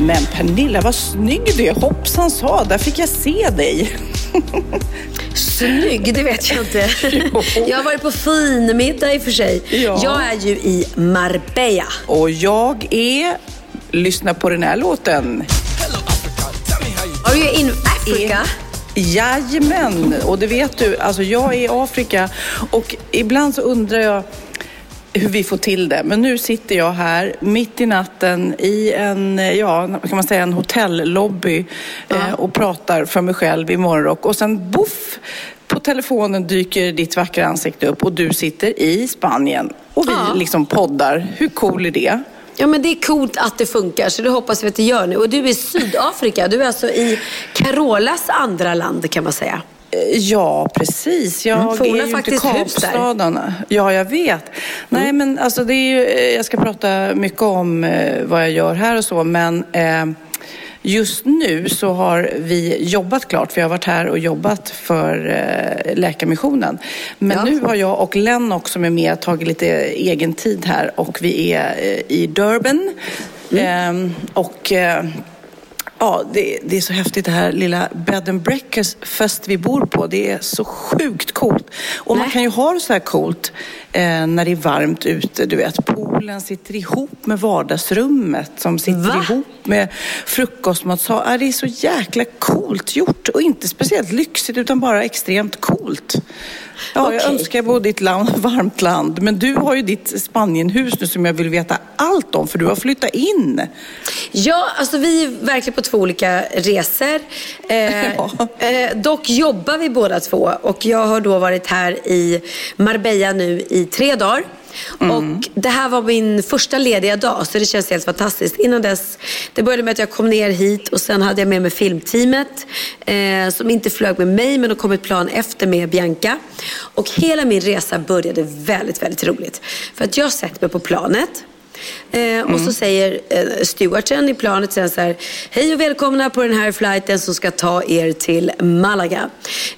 Men Pernilla, vad snygg du är. Hoppsan sa, där fick jag se dig. Snygg, det vet jag inte. Jag har varit på fin middag i och för sig. Ja. Jag är ju i Marbella. Och jag är... Lyssna på den här låten. Are you in Africa? Jajamän, och det vet du. Alltså jag är i Afrika och ibland så undrar jag hur vi får till det. Men nu sitter jag här mitt i natten i en, ja, kan man säga en hotellobby eh, och pratar för mig själv i morgonrock. Och sen boff, på telefonen dyker ditt vackra ansikte upp och du sitter i Spanien. Och vi Ja. liksom poddar. Hur cool är det? Ja, men det är coolt att det funkar, så det hoppas vi att det gör nu. Och du är i Sydafrika. Du är alltså i Carolas andra land, kan man säga. Ja, precis. Jag Mm, för är ju faktiskt inte. Kapstaden. Ja, jag vet. Nej, men alltså det är ju, eh, jag ska prata mycket om eh, vad jag gör här och så, men eh, just nu så har vi jobbat klart. Vi har varit här och jobbat för eh, Läkarmissionen. Men Ja. nu har jag och Lennox som är med tagit lite egen tid här och vi är eh, i Durban. Mm. Eh, och eh, Ja, det, det är så häftigt det här lilla bed and breakfast vi bor på. Det är så sjukt coolt. Och man Nej. kan ju ha det så här coolt när det är varmt ute. Du vet, poolen sitter ihop med vardagsrummet som sitter Va? ihop med frukostmatsal. Ja, det är så jäkla coolt gjort och inte speciellt lyxigt utan bara extremt coolt. Ja, jag Okej. önskar jag bodde i ett land, varmt land. Men du har ju ditt Spanienhus nu som jag vill veta allt om för du har flyttat in. Ja, alltså vi är verkligen på två olika resor. Eh, Ja. eh, dock jobbar vi båda två och jag har då varit här i Marbella nu i tre dagar. Och det här var min första lediga dag så det känns helt fantastiskt. Innan dess, det började med att jag kom ner hit och sen hade jag med mig filmteamet eh, som inte flög med mig men de kom ett plan efter med Bianca. Och hela min resa började väldigt, väldigt roligt. För att jag sätter mig på planet Eh, och så säger eh, stewarden i planet sen så här, hej och välkomna på den här flighten som ska ta er till Malaga.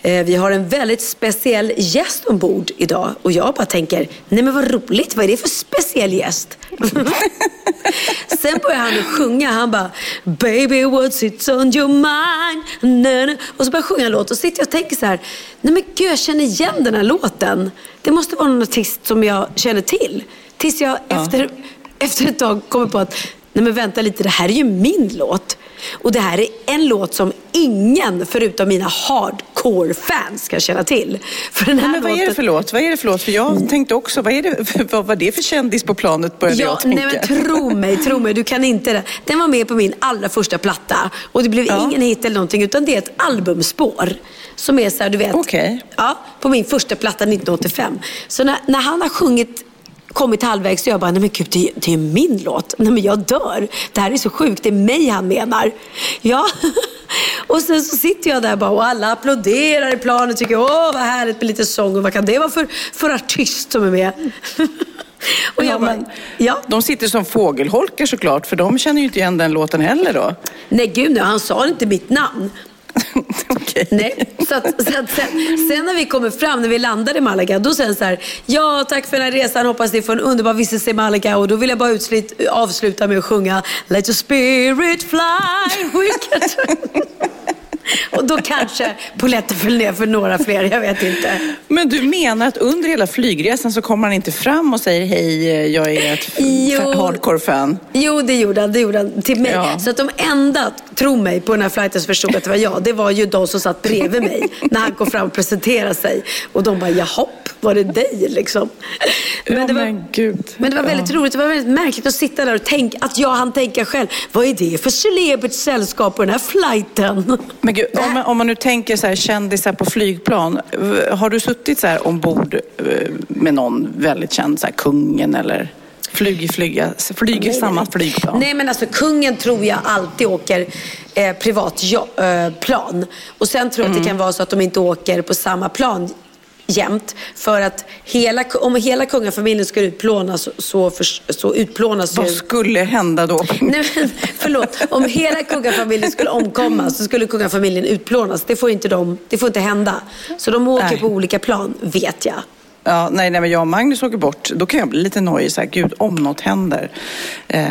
Eh, vi har en väldigt speciell gäst ombord idag och jag bara tänker, nej men vad roligt, vad är det för speciell gäst? sen börjar han sjunga, han bara, baby what's it on your mind? Na, na. Och så börjar han sjunga en låt och sitter jag och tänker så här, nej men gud jag känner igen den här låten. Det måste vara någon artist som jag känner till. Tills jag efter, efter ett tag kommer på att, nej men vänta lite, det här är ju min låt. Och det här är en låt som ingen förutom mina hardcore-fans kan känna till. För den här Men vad är det låten- för låt? Vad är det för låt? För jag tänkte också, vad, är det, vad var det för kändis på planet började Ja, jag tänka. nej men tro mig, tro mig, du kan inte det. Den var med på min allra första platta och det blev Ja. ingen hit eller någonting utan det är ett albumspår. Som är så här, du vet, Okej. ja, på min första platta 1985. Så när, när han har sjungit kommit halvvägs så jag bara, nej men gud det är, det är min låt. Nej men jag dör. Det här är så sjukt, det är mig han menar. Ja. Och sen så sitter jag där bara och alla applåderar i planen och tycker, åh vad härligt med lite sång och vad kan det vara för, för artist som är med? och Ja, jag bara, ja. De sitter som fågelholkar såklart, för de känner ju inte igen den låten heller då. Nej gud nej, han sa inte mitt namn. Okej. Nej. Så, att, så att sen, sen när vi kommer fram, när vi landar i Malaga, då säger han så här, ja tack för den här resan, hoppas ni får en underbar vistelse i Malaga. Och då vill jag bara utslut, avsluta med att sjunga Let your spirit fly. Och då kanske polletten föll ner för några fler, jag vet inte. Men du menar att under hela flygresan så kommer han inte fram och säger hej, eh, jag är ett Jo. hardcore-fan? Jo, det gjorde han. Det gjorde han till mig. Ja. Så att de enda, tro mig, på den här flighten som förstod att det var jag, det var ju de som satt bredvid mig när han kom fram och presenterade sig. Och de bara, jahopp. Var det dig liksom? Men, det var, men gud. men det var väldigt roligt. Det var väldigt märkligt att sitta där och tänka att jag hann tänka själv. Vad är det för celebert sällskap på den här flighten? Men gud, om, man, om man nu tänker så här, kändisar på flygplan. Har du suttit så här ombord eh, med någon väldigt känd, så här, kungen eller flugit flyga, flyger samma flygplan? Nej men alltså kungen tror jag alltid åker eh, privat jo- eh. Och sen tror jag Mm. att det kan vara så att de inte åker på samma plan jämt. För att hela, om hela kungafamiljen ska utplånas så, så, för, så utplånas Vad ju... skulle hända då? Nej, men, förlåt, om hela kungafamiljen skulle omkomma så skulle kungafamiljen utplånas. Det får inte, de, det får inte hända. Så de åker Nej. på olika plan, vet jag. Ja, nej, nej, men jag och Magnus åker bort. Då kan jag bli lite nojig. Så här, Gud, om något händer. Eh,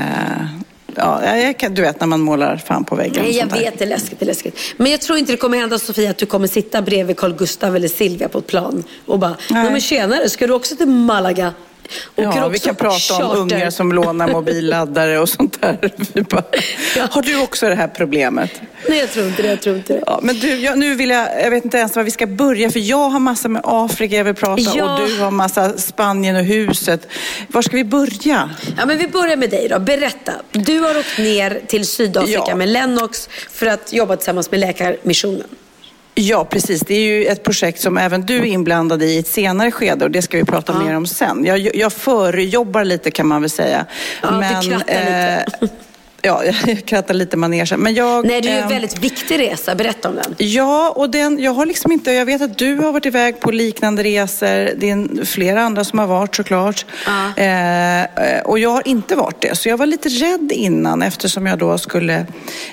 ja, jag kan, du vet när man målar fan på väggen. Nej, jag vet, det är läskigt, det är läskigt. Men jag tror inte det kommer hända Sofia att du kommer sitta bredvid Carl Gustav eller Silvia på ett plan och bara, Nej. men tjenare, ska du också till Malaga? Ja, vi kan prata charter? om ungar som lånar mobilladdare och sånt där. Bara, Ja. Har du också det här problemet? Nej, jag tror inte det, jag tror inte det. Ja, men du, jag, nu vill jag, jag vet inte ens var vi ska börja för jag har massa med Afrika jag vill prata Ja. och du har massa Spanien och huset. Var ska vi börja? Ja, men vi börjar med dig då. Berätta. Du har åkt ner till Sydafrika Ja. med Lennox för att jobba tillsammans med Läkarmissionen. Ja, precis. Det är ju ett projekt som även du är inblandad i i ett senare skede och det ska vi prata Ja. mer om sen. Jag, jag förjobbar lite kan man väl säga. Ja, du krattar lite. ja, jag krattar lite manegen. Men jag, Nej, det är ju en ehm, väldigt viktig resa. Berätta om den. Ja, och den, jag har liksom inte, jag vet att du har varit iväg på liknande resor. Det är flera andra som har varit såklart. Ja. Eh, och jag har inte varit det. Så jag var lite rädd innan eftersom jag då skulle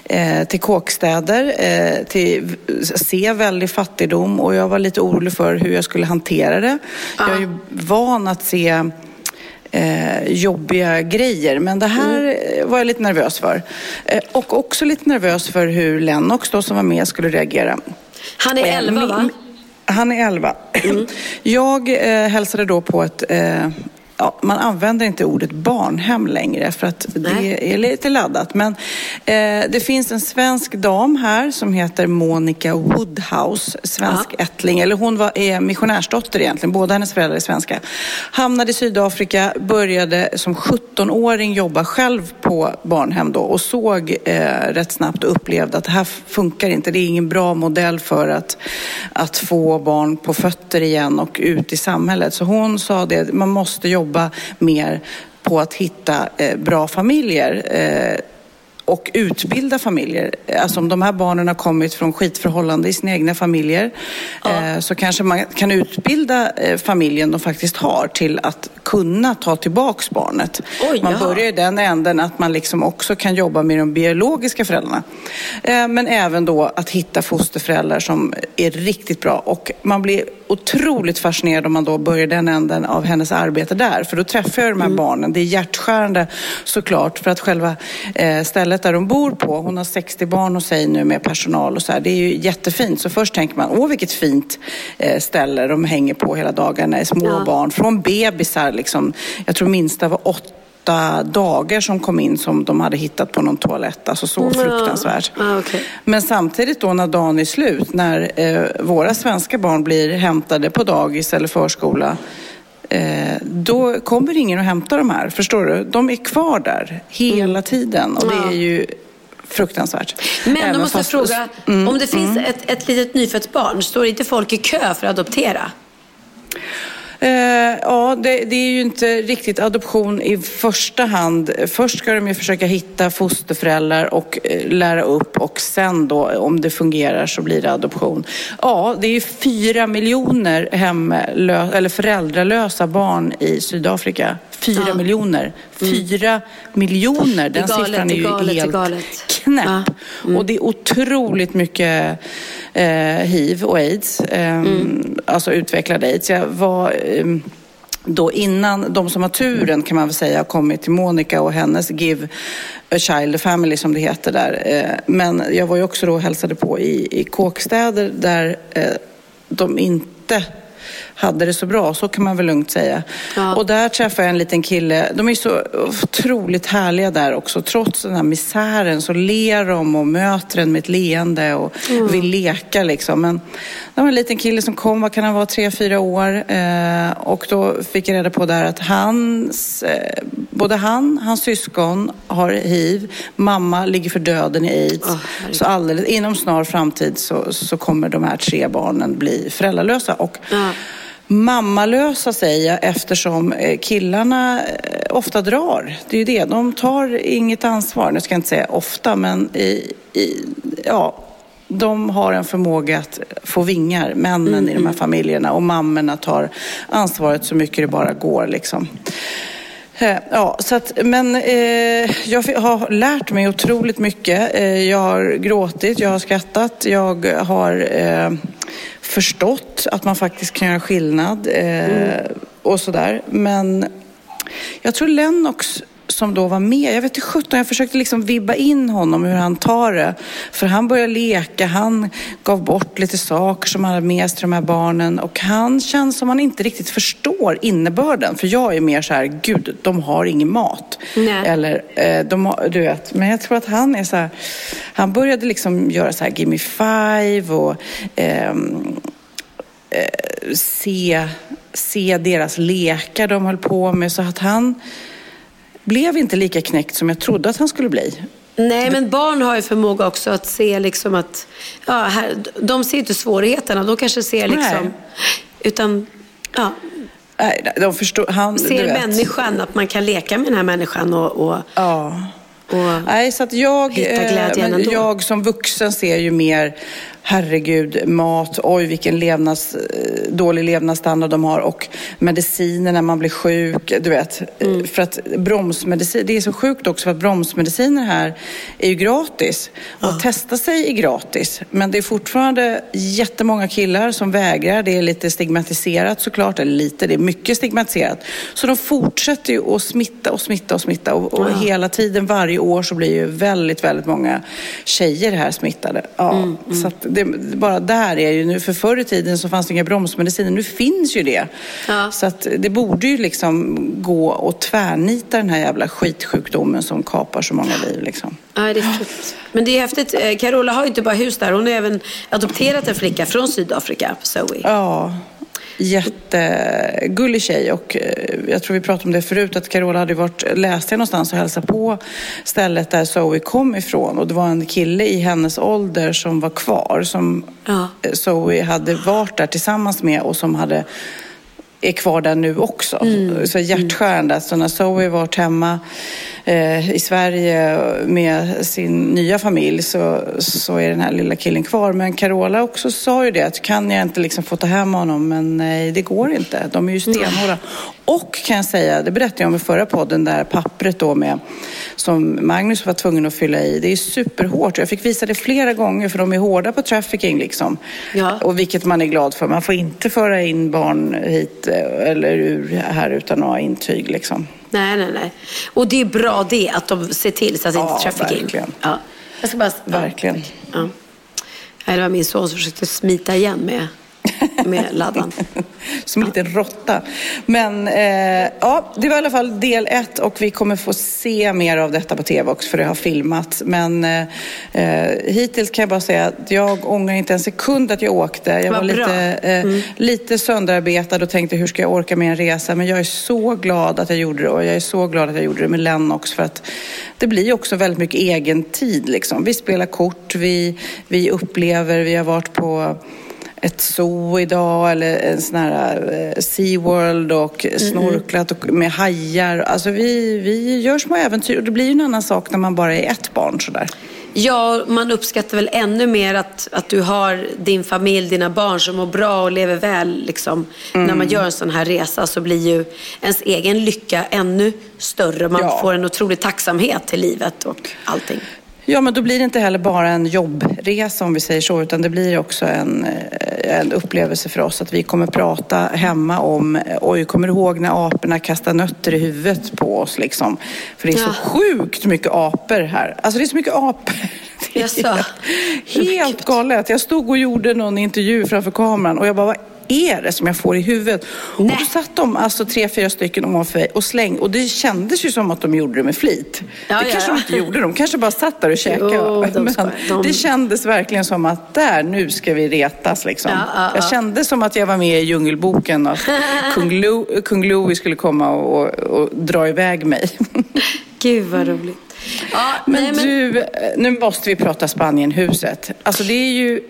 eh, till kåkstäder, eh, till, se väldig fattigdom och jag var lite orolig för hur jag skulle hantera det. Jag är ju van att se eh, jobbiga grejer. Men det här eh, var jag lite nervös för. Eh, och också lite nervös för hur Lennox då som var med skulle reagera. Han är Eh, 11 mi- va? Han är 11. Jag eh, hälsade då på ett eh, Ja, man använder inte ordet barnhem längre för att Nej. det är lite laddat. Men eh, det finns en svensk dam här som heter Monica Woodhouse, svensk ättling. Eller hon var, är missionärsdotter egentligen, båda hennes föräldrar är svenska. Hamnade i Sydafrika, började som 17-åring jobba själv på barnhem då och såg eh, rätt snabbt och upplevde att det här funkar inte. Det är ingen bra modell för att, att få barn på fötter igen och ut i samhället. Så hon sa det, man måste jobba mer på att hitta eh, bra familjer. Eh, och utbilda familjer. Alltså om de här barnen har kommit från skitförhållanden i sina egna familjer eh, så kanske man kan utbilda familjen de faktiskt har till att kunna ta tillbaks barnet. Oj, man jaha. börjar i den änden att man liksom också kan jobba med de biologiska föräldrarna. Men även då att hitta fosterföräldrar som är riktigt bra och man blir otroligt fascinerad om man då börjar den änden av hennes arbete där. För då träffar jag de här barnen. Det är hjärtskärande såklart för att själva eh, stället där de bor på, hon har 60 barn hos sig nu med personal och så här. Det är ju jättefint. Så först tänker man, åh vilket fint eh, ställe de hänger på hela dagarna. Små Ja. barn, från bebisar liksom. Jag tror minsta var åtta dagar som kom in som de hade hittat på någon toalett. Alltså så fruktansvärt. Ja, okej. Men samtidigt då när dagen är slut, när eh, våra svenska barn blir hämtade på dagis eller förskola, eh, då kommer ingen att hämta de här. Förstår du? De är kvar där hela tiden och det är ju fruktansvärt. Men då Även måste jag fast- fråga, Mm, om det finns ett, ett litet nyfött barn, står inte folk i kö för att adoptera? Eh, ja, det, det är ju inte riktigt adoption i första hand. Först ska de ju försöka hitta fosterföräldrar och eh, lära upp och sen då om det fungerar så blir det adoption. Ja, det är ju fyra miljoner hemlö- eller föräldralösa barn i Sydafrika. Fyra Ja. miljoner. Fyra miljoner. Den galet, siffran är ju galet, helt galet. knäpp. Ja. Mm. Och det är otroligt mycket eh, hiv och aids, eh, Mm. alltså utvecklad aids. Jag var eh, då innan de som har turen kan man väl säga har kommit till Monica och hennes Give a Child a Family som det heter där. Eh, men jag var ju också då och hälsade på i, i kåkstäder där eh, de inte hade det så bra, så kan man väl lugnt säga. Ja. Och där träffade jag en liten kille, de är så otroligt härliga där också. Trots den här misären så ler de och möter en med ett leende och vill leka liksom. Men det var en liten kille som kom, vad kan han vara, tre, fyra år. Eh, och då fick jag reda på där att hans, eh, både han, hans syskon har hiv, mamma ligger för döden i aids. Herregud. så alldeles, inom snar framtid så, så kommer de här tre barnen bli föräldralösa. Och Ja. Mammalösa säger jag eftersom eh, killarna eh, ofta drar. Det är ju det, de tar inget ansvar. Nu ska jag inte säga ofta, men i, i, ja, de har en förmåga att få vingar, männen i de här familjerna. Och mammorna tar ansvaret så mycket det bara går. Liksom. Eh, Ja, så att, men eh, jag har lärt mig otroligt mycket. Eh, jag har gråtit, jag har skrattat, jag har eh, förstått att man faktiskt kan göra skillnad eh, och sådär. Men jag tror Lennox som då var med, jag vet inte sjutton, jag försökte liksom vibba in honom hur han tar det. För han började leka, han gav bort lite saker som han hade med sig till de här barnen och han känns som han inte riktigt förstår innebörden. För jag är mer så här, gud, de har ingen mat. Nej. Eller, eh, de har, du vet, men jag tror att han är så här, han började liksom göra så här, give me five och ehm, eh, se, se deras lekar de höll på med så att han blev inte lika knäckt som jag trodde att han skulle bli. Nej, men barn har ju förmåga också att se liksom att, ja, här, de ser inte svårigheterna, de kanske ser liksom, Nej. utan, ja, Nej, de förstår, han, ser människan, att man kan leka med den här människan och, och, Ja. och Nej, så att jag, Hitta eh, glädjen men ändå. jag som vuxen ser ju mer, herregud, mat, oj vilken levnads, eh, dålig levnadsstandard de har och mediciner när man blir sjuk, du vet. Mm. För att bromsmedicin, det är så sjukt också för att bromsmediciner här är ju gratis. Och att testa sig är gratis. Men det är fortfarande jättemånga killar som vägrar. Det är lite stigmatiserat såklart, eller lite, det är mycket stigmatiserat. Så de fortsätter ju att smitta och smitta och smitta och, och Ja. hela tiden, varje år så blir ju väldigt, väldigt många tjejer här smittade. Ja, Mm, Så att det, bara där är ju nu, för förr i tiden så fanns det inga bromsmediciner, nu finns ju det. Ja. Så att det borde ju liksom gå och tvärnita den här jävla skitsjukdomen som kapar så många liv liksom. Ja, det är. Men det är häftigt. Eh, Carola har ju inte bara hus där. Hon har även adopterat en flicka från Sydafrika, Zoe. Ja, jättegullig tjej och eh, jag tror vi pratade om det förut att Carola hade varit, läste jag någonstans och hälsade på stället där Zoe kom ifrån och det var en kille i hennes ålder som var kvar som Ja. Zoe hade varit där tillsammans med och som hade är kvar där nu också. Mm. Så hjärtskärande. Så när Zoe varit hemma eh, i Sverige med sin nya familj så, så är den här lilla killen kvar. Men Carola också sa ju det att kan jag inte liksom få ta hem honom? Men nej, det går inte. De är ju stenhårda. Och kan jag säga, det berättade jag om i förra podden, där pappret då med som Magnus var tvungen att fylla i. Det är superhårt. Jag fick visa det flera gånger för de är hårda på trafficking liksom. Ja. Och vilket man är glad för. Man får inte föra in barn hit eh, eller ur här utan att ha intyg liksom. Nej, nej, nej. Och det är bra det, att de ser till så att det Ja, inte trafficking. verkligen. Ja. Jag ska bara... Verkligen. Ja. Det var min son som försökte smita igen med, med laddan. Som en liten råtta. Men eh, ja, det var i alla fall del ett och vi kommer få se mer av detta på tv också för det har filmats. Men eh, eh, hittills kan jag bara säga att jag ångrar inte en sekund att jag åkte. Jag var bra. lite, eh, lite sönderarbetad och tänkte hur ska jag orka med en resa. Men jag är så glad att jag gjorde det och jag är så glad att jag gjorde det med Lennox för att det blir också väldigt mycket egen tid. Liksom. Vi spelar kort, vi, vi upplever, vi har varit på ett zoo idag eller en sån här eh, SeaWorld och snorklat och med hajar. Alltså vi, vi gör små äventyr och det blir ju en annan sak när man bara är ett barn sådär. Ja, man uppskattar väl ännu mer att, att du har din familj, dina barn som mår bra och lever väl. Liksom. När Mm. man gör en sån här resa så blir ju ens egen lycka ännu större. Man Ja. får en otrolig tacksamhet till livet och allting. Ja, men då blir det inte heller bara en jobbresa om vi säger så, utan det blir också en, eh, en upplevelse för oss att vi kommer prata hemma om, eh, oj, kommer du ihåg när aporna kastade nötter i huvudet på oss liksom? För det är så Ja. sjukt mycket apor här. Alltså det är så mycket apor. Jaså? Helt galet. Jag stod och gjorde någon intervju framför kameran och jag bara, vad är det som jag får i huvudet? Nej. Och då satt de alltså tre, fyra stycken ovanför mig och slängde. Och det kändes ju som att de gjorde det med flit. Ja, det ja, kanske ja. de inte gjorde. De kanske bara satt där och käkade. Jo, de Men de- Det kändes verkligen som att där, nu ska vi retas liksom. Ja, ja, Jag ja. kände som att jag var med i Djungelboken och att kung, Lo, kung Louie skulle komma och, och, dra iväg mig. Gud vad roligt. Ja, Men, nej, men du, eh, nu måste vi prata Spanienhuset. Alltså det är ju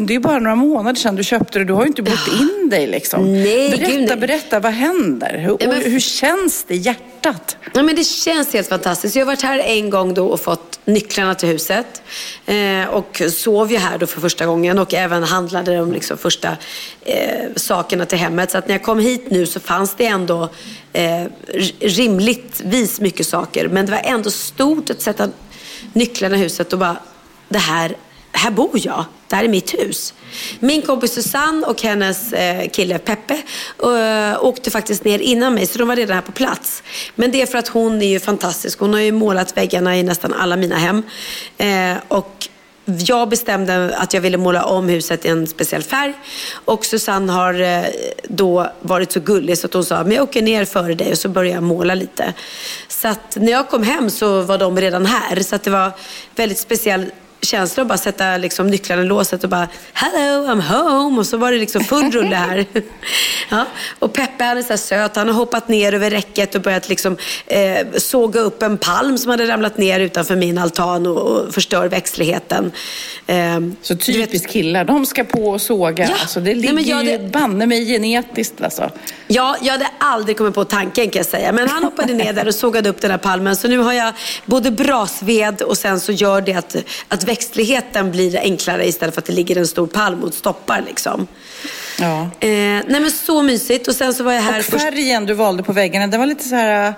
det är bara några månader sedan du köpte det. Du har ju inte bott in dig liksom. Nej, berätta, gud, nej. berätta, vad händer? Hur, men- hur känns det i hjärtat? Ja, men det känns helt fantastiskt. Jag har varit här en gång då och fått nycklarna till huset. Eh, och sov ju här då för första gången och även handlade de liksom första eh, sakerna till hemmet. Så att när jag kom hit nu så fanns det ändå eh, rimligtvis mycket saker. Men det var ändå stort att sätta nycklarna i huset och bara, det här, här bor jag. Det här är mitt hus. Min kompis Susanne och hennes eh, kille Peppe eh, åkte faktiskt ner innan mig, så de var redan här på plats. Men det är för att hon är ju fantastisk. Hon har ju målat väggarna i nästan alla mina hem. Eh, och jag bestämde att jag ville måla om huset i en speciell färg. Och Susanne har då varit så gullig så att hon sa, men jag åker ner före dig och så börjar jag måla lite. Så att när jag kom hem så var de redan här. Så att det var väldigt speciell känsla att bara sätta liksom, nycklarna i låset och bara Hello, I'm home. Och så var det liksom full rulle här. ja. Och Peppe han är så här söt. Han har hoppat ner över räcket och börjat liksom, eh, såga upp en palm som hade ramlat ner utanför min altan och, och förstör växtligheten. Eh, Så typiskt killar, de ska på och såga. Ja. Alltså, det Nej, ligger men jag- det- banne mig genetiskt alltså. Ja, jag hade aldrig kommit på tanken kan jag säga. Men han hoppade ner där och sågade upp den här palmen. Så nu har jag både brasved och sen så gör det att, att växtligheten blir enklare istället för att det ligger en stor palm och stoppar liksom. Ja. Eh, nej men så mysigt. Och sen så var jag här Och först. färgen du valde på väggarna, den var lite så här äh,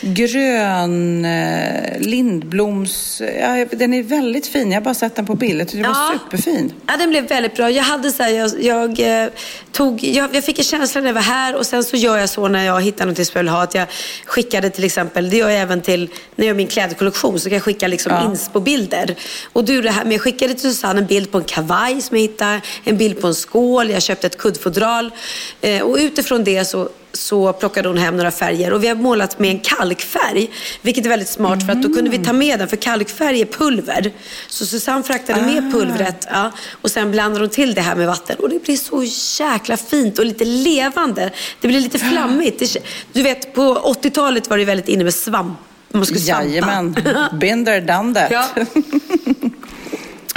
grön, äh, lindbloms... Ja, den är väldigt fin. Jag har bara sett den på bild. Jag tyckte den var superfin. Ja, den blev väldigt bra. Jag hade så här, jag, jag, eh, tog, jag, jag fick en känsla när jag var här och sen så gör jag så när jag hittar något som jag vill ha. Att jag skickade till exempel, det gör jag även till, när jag gör min klädkollektion så kan jag skicka liksom Ja. inspo-bilder. Och du det här, men jag skickade till Susanne en bild på en kavaj som jag hittade, en bild på en skål, jag köpte ett kuddfodral. Eh, och utifrån det så så plockade hon hem några färger och vi har målat med en kalkfärg. Vilket är väldigt smart för att då kunde vi ta med den för kalkfärg är pulver. Så Susanne fraktade med pulvret ja, och sen blandade hon till det här med vatten. Och det blir så jäkla fint och lite levande. Det blir lite flammigt. Det, du vet på 80-talet var det väldigt inne med svamp. Man skulle svampa. Jajamän, there, done that. Ja.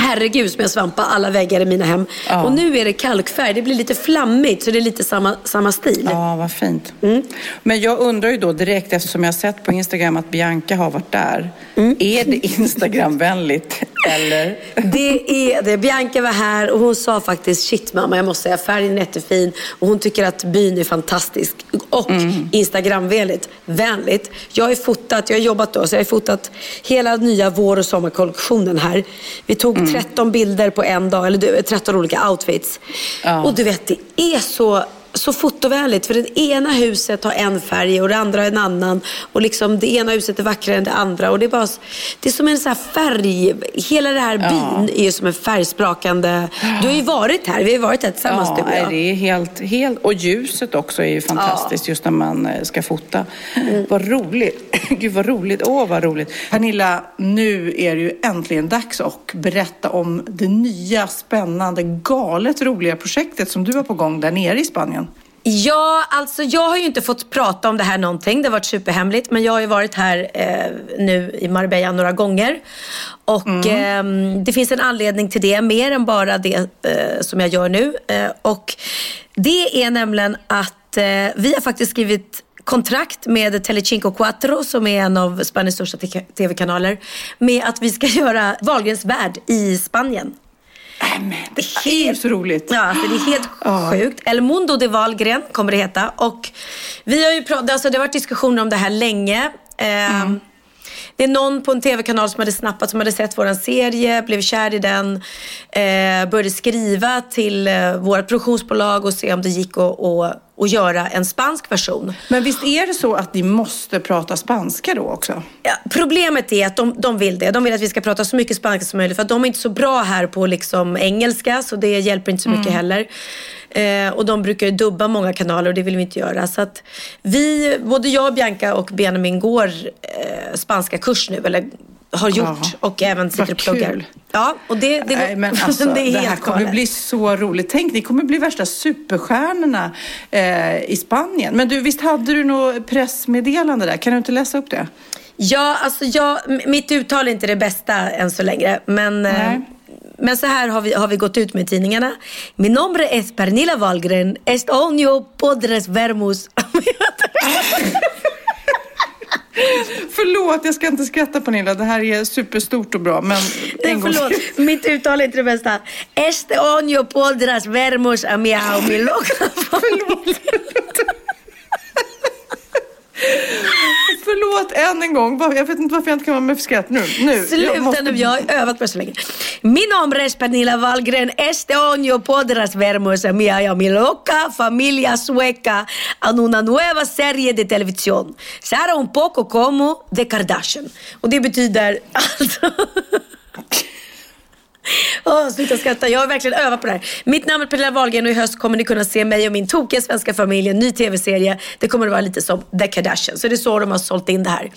Herregud som jag svampar alla väggar i mina hem. Ja. Och nu är det kalkfärg. Det blir lite flammigt så det är lite samma, samma stil. Ja, vad fint. Mm. Men jag undrar ju då direkt, eftersom jag har sett på Instagram att Bianca har varit där. Mm. Är det Instagramvänligt eller? Det är det. Bianca var här och hon sa faktiskt shit mamma jag måste säga färgen är jättefin och hon tycker att byn är fantastisk och Instagramvänligt. Vänligt. Jag har fotat, jag har jobbat då så jag har fotat hela nya vår och sommarkollektionen här. Vi tog 13 bilder på en dag, eller du, 13 olika outfits. Ja. Och du vet det är så så fotovänligt för det ena huset har en färg och det andra en annan och liksom det ena huset är vackrare än det andra och det är bara det är som en här färg hela det här byn är ju som en färgsprakande du har ju varit här, vi har ju varit här tillsammans Ja, du och jag. det är helt, helt... Och ljuset också är ju fantastiskt just när man eh, ska fota. Mm. Vad roligt. Gud vad roligt. Åh, vad roligt. Pernilla, nu är det ju äntligen dags att berätta om det nya, spännande, galet roliga projektet som du har på gång där nere i Spanien. Ja, alltså jag har ju inte fått prata om det här någonting. Det har varit superhemligt. Men jag har ju varit här eh, nu i Marbella några gånger. Och eh, det finns en anledning till det. Mer än bara det eh, som jag gör nu. Eh, och det är nämligen att eh, vi har faktiskt skrivit kontrakt med Telecinco Cuatro som är en av Spaniens största tv-kanaler. Med att vi ska göra Wahlgrens värld i Spanien. Det är ju så roligt. Ja, alltså det är helt sjukt. El Mundo de Wahlgren kommer det heta. Och vi har ju pratat, alltså det har varit diskussioner om det här länge. Eh, Det är någon på en tv-kanal som hade snappat, som hade sett våran serie, blev kär i den, eh, började skriva till eh, vårt produktionsbolag och se om det gick att, att och göra en spansk version. Men visst är det så att ni måste prata spanska då också? Ja, problemet är att de, de vill det. De vill att vi ska prata så mycket spanska som möjligt. För att de är inte så bra här på liksom engelska. Så det hjälper inte så mycket Mm. heller. Eh, och de brukar ju dubba många kanaler och det vill vi inte göra. Så att vi, både jag, Bianca och Benjamin går eh, spanska kurs nu. Eller har gjort. Ja. Och även sitter Vad och pluggar. kul. Ja, och det, det, Nej, men alltså, det det, är här helt kommer galet. bli så roligt. Tänk, ni kommer bli värsta superstjärnorna eh, i Spanien. Men du, visst hade du något pressmeddelande där? Kan du inte läsa upp det? Ja, alltså jag, mitt uttal är inte det bästa än så länge. Men, eh, Nej. Men så här har vi, har vi gått ut med tidningarna. Mi nombre es Pernilla Wahlgren. Estonio podres vermus. Förlåt, jag ska inte skratta Pernilla. Det här är superstort och bra. Men en gång Förlåt, till. mitt uttal är inte det bästa. Estonio podres vermus a miau mi loca Förlåt än en gång. Jag vet inte varför jag inte kan vara med för skratt nu. nu. Sluta måste- nu, jag har övat på så länge. Mi nombre es Pernilla Wahlgren, este año podrás vernos a mí y mi loca familia sueca en una nueva serie de televisión. Será un poco como The Kardashian. Och det betyder alltså... Åh, sluta skratta. Jag har verkligen övat på det här. Mitt namn är Pernilla Wahlgren och i höst kommer ni kunna se mig och min tokiga svenska familj, en ny tv-serie. Det kommer att vara lite som The Kardashian. Så det är så de har sålt in det här.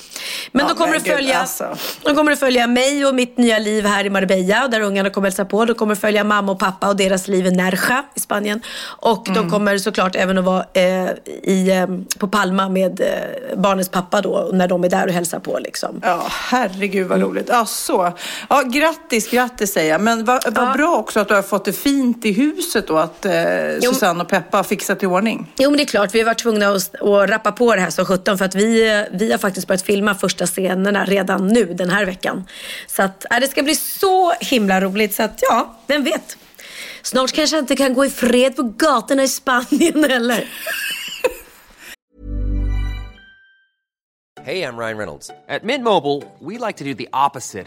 Men Ja, då kommer det följa, alltså. de kommer att följa mig och mitt nya liv här i Marbella där ungarna kommer hälsa på. De kommer att följa mamma och pappa och deras liv i Nerja i Spanien. Och Mm. de kommer såklart även att vara eh, i, eh, på Palma med eh, barnens pappa då när de är där och hälsar på liksom. Ja, herregud vad roligt. Ja, så. Ja, grattis, grattis säger jag. Men vad vad Ja. bra också att du har fått det fint i huset och att eh, Susanne och Peppa har fixat i ordning. Jo men det är klart, vi har varit tvungna att, att rappa på det här som 17 för att vi, vi har faktiskt börjat filma första scenerna redan nu den här veckan. Så att äh, det ska bli så himla roligt så att ja, vem vet. Snart kanske jag inte kan gå i fred på gatorna i Spanien heller. Hey, I'm Ryan Reynolds. At Mint Mobile, we like to do the opposite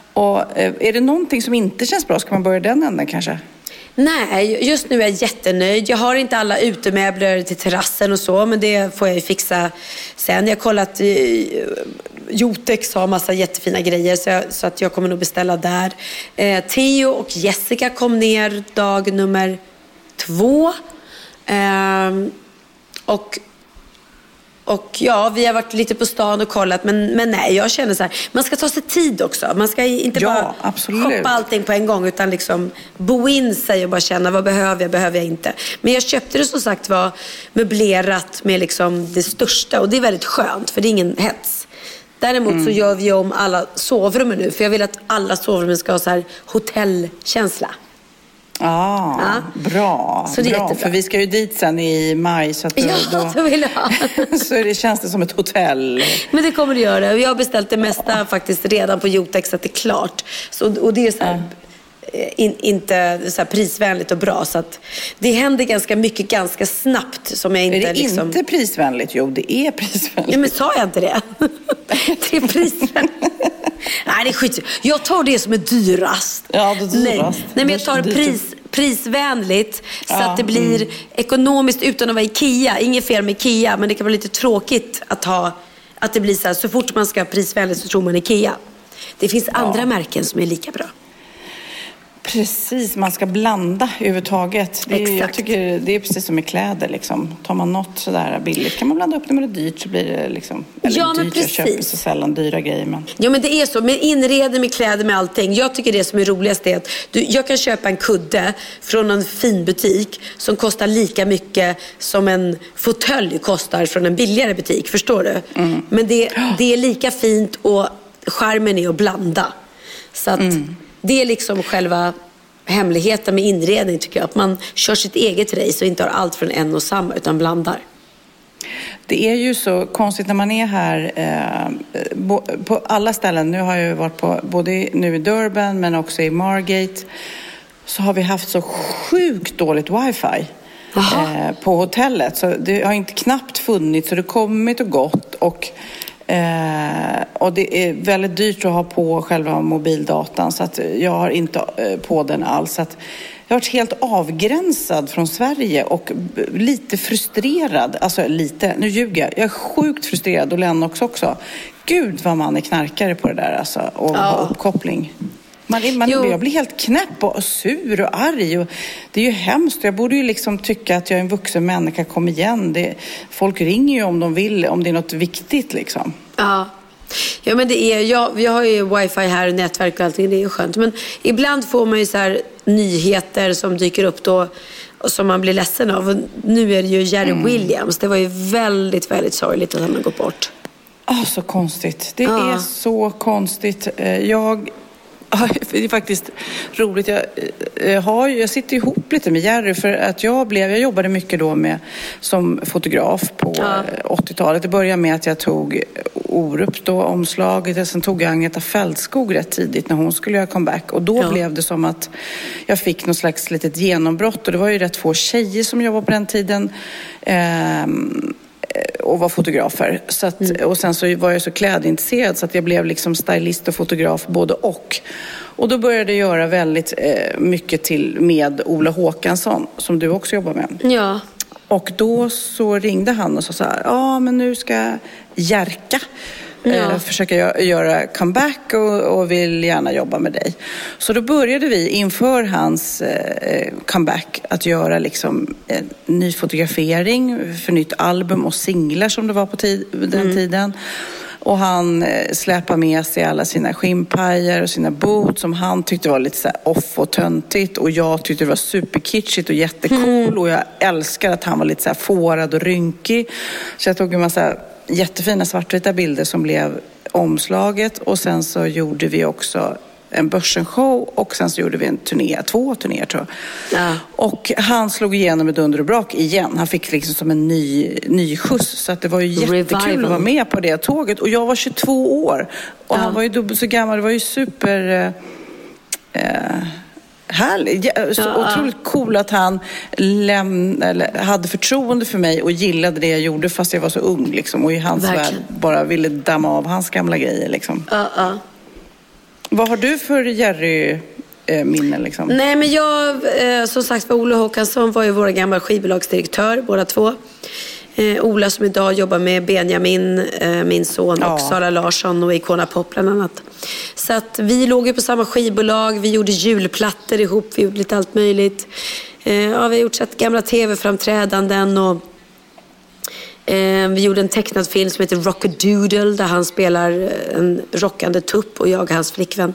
och eh, är det någonting som inte känns bra, ska man börja den änden kanske? Nej, just nu är jag jättenöjd. Jag har inte alla utemöbler till terrassen och så, men det får jag ju fixa sen. Jag har kollat, eh, Jotex har massa jättefina grejer så, jag, så, att jag kommer nog beställa där. Eh, Theo och Jessica kom ner dag nummer två. Eh, och och ja, vi har varit lite på stan och kollat, men, men nej, jag känner så här, man ska ta sig tid också. Man ska inte ja, bara absolut. shoppa allting på en gång, utan liksom bo in sig och bara känna, vad behöver jag, behöver jag inte. Men jag köpte det som sagt var möblerat med liksom det största och det är väldigt skönt, för det är ingen hets. Däremot mm. så gör vi om alla sovrummen nu, för jag vill att alla sovrummen ska ha så här hotellkänsla. Ah, ja, bra. Så det är bra. jättebra. För vi ska ju dit sen i maj. Så att då, ja, då vill jag. så det känns det som ett hotell. Men det kommer det göra. Jag har beställt det mesta faktiskt redan på Jotex så att det är klart. Så, och det är så här, mm. In, inte så prisvänligt och bra. Så att det händer ganska mycket ganska snabbt. Som jag inte, är det liksom... inte prisvänligt? Jo, det är prisvänligt. Ja, men sa jag inte det? det är prisvänligt. Nej, det är skit. Jag tar det som är dyrast. Ja, det är dyrast. Nej, Nej men jag tar pris, prisvänligt så ja, att det blir mm. ekonomiskt utan att vara Ikea. Inget fel med Ikea, men det kan vara lite tråkigt att ha att det blir så här, så fort man ska ha prisvänligt så tror man Ikea. Det finns ja. andra märken som är lika bra. Precis, man ska blanda överhuvudtaget. Det är, jag tycker det är precis som med kläder. Liksom. Tar man något sådär billigt kan man blanda upp det med det dyrt så blir det liksom... Eller ja, dyrt, precis. jag köper så sällan dyra grejer. Men... Ja, men det är så. Med inredning, med kläder, med allting. Jag tycker det som är roligast är att du, jag kan köpa en kudde från en fin butik som kostar lika mycket som en fåtölj kostar från en billigare butik. Förstår du? Mm. Men det, det är lika fint och charmen är att blanda. Så att... Mm. Det är liksom själva hemligheten med inredning tycker jag. Att man kör sitt eget race och inte har allt från en och samma utan blandar. Det är ju så konstigt när man är här eh, på alla ställen. Nu har jag varit på både nu i Durban men också i Margate. Så har vi haft så sjukt dåligt wifi. Eh, på hotellet. Så det har inte knappt funnits så det kommit och gått. Och Eh, och det är väldigt dyrt att ha på själva mobildatan så att jag har inte eh, på den alls. Så att jag har varit helt avgränsad från Sverige och lite frustrerad. Alltså lite, nu ljuger jag. Jag är sjukt frustrerad och Lennox också. Gud vad man är knarkare på det där alltså. Och ja. uppkoppling. Man, man, jag blir helt knäpp och sur och arg. Och det är ju hemskt. Jag borde ju liksom tycka att jag är en vuxen människa. Kom igen. Det, folk ringer ju om de vill, om det är något viktigt liksom. Ja. Ja men det är, jag, vi har ju wifi här, nätverk och allting, det är ju skönt. Men ibland får man ju så här nyheter som dyker upp då och som man blir ledsen av. Och nu är det ju Jerry Mm. Williams. Det var ju väldigt, väldigt sorgligt att han har gått bort. Ah, så konstigt. Det Ja. är så konstigt. Eh, Jag... Det är faktiskt roligt. Jag, eh, har, jag sitter ihop lite med Jerry för att jag blev, jag jobbade mycket då med, som fotograf på Ja. eh, 80-talet. Det började med att jag tog Orup då, omslaget. och Sen tog jag Agneta Fältskog rätt tidigt när hon skulle göra comeback. Och då Ja. blev det som att jag fick något slags litet genombrott. Och det var ju rätt få tjejer som jobbade på den tiden. Ehm, och var fotografer. Så att, Och sen så var jag så klädintresserad så att jag blev liksom stylist och fotograf både och. Och då började jag göra väldigt eh, mycket till med Ola Håkansson som du också jobbar med. Ja. Och då så ringde han och sa så här, ja men nu ska Jerka Ja. eh, försöka gö- göra comeback och, vill gärna jobba med dig. Så då började vi inför hans eh, comeback att göra liksom ny fotografering för nytt album och singlar som det var på tid, den tiden. Och han eh, släpade med sig alla sina skinnpajer och sina boots som han tyckte var lite så off och töntigt. Och jag tyckte det var superkitschigt och jättecool. Och jag älskar att han var lite så här fårad och rynkig. Så jag tog en massa jättefina svartvita bilder som blev omslaget. Och sen så gjorde vi också en Börsen-show och sen så gjorde vi en turné, två turnéer tror jag. Ja. Och han slog igenom med dunder och brak igen. Han fick liksom som en ny, ny skjuts. Så att det var ju jättekul Revival. att vara med på det tåget. Och jag var 22 år. Och Ja. han var ju dubbelt så gammal. Det var ju super... Eh, härligt. Så Ja, otroligt cool att han läm- hade förtroende för mig och gillade det jag gjorde fast jag var så ung. Liksom, och i hans Verkligen. värld bara ville damma av hans gamla grejer. Liksom. Ja, ja. Vad har du för Jerry-minnen? Liksom? Nej, men jag, eh, som sagt var, Ola Håkansson var ju vår gamla skivbolagsdirektör, båda två. Eh, Ola som idag jobbar med Benjamin, eh, min son, Ja. och Sara Larsson och Icona Pop bland annat. Så att vi låg ju på samma skivbolag, vi gjorde julplattor ihop, vi gjorde lite allt möjligt. Eh, ja, vi har gjort så att gamla tv-framträdanden och vi gjorde en tecknad film som heter Rockadoodle där han spelar eh, en rockande tupp och jag hans flickvän.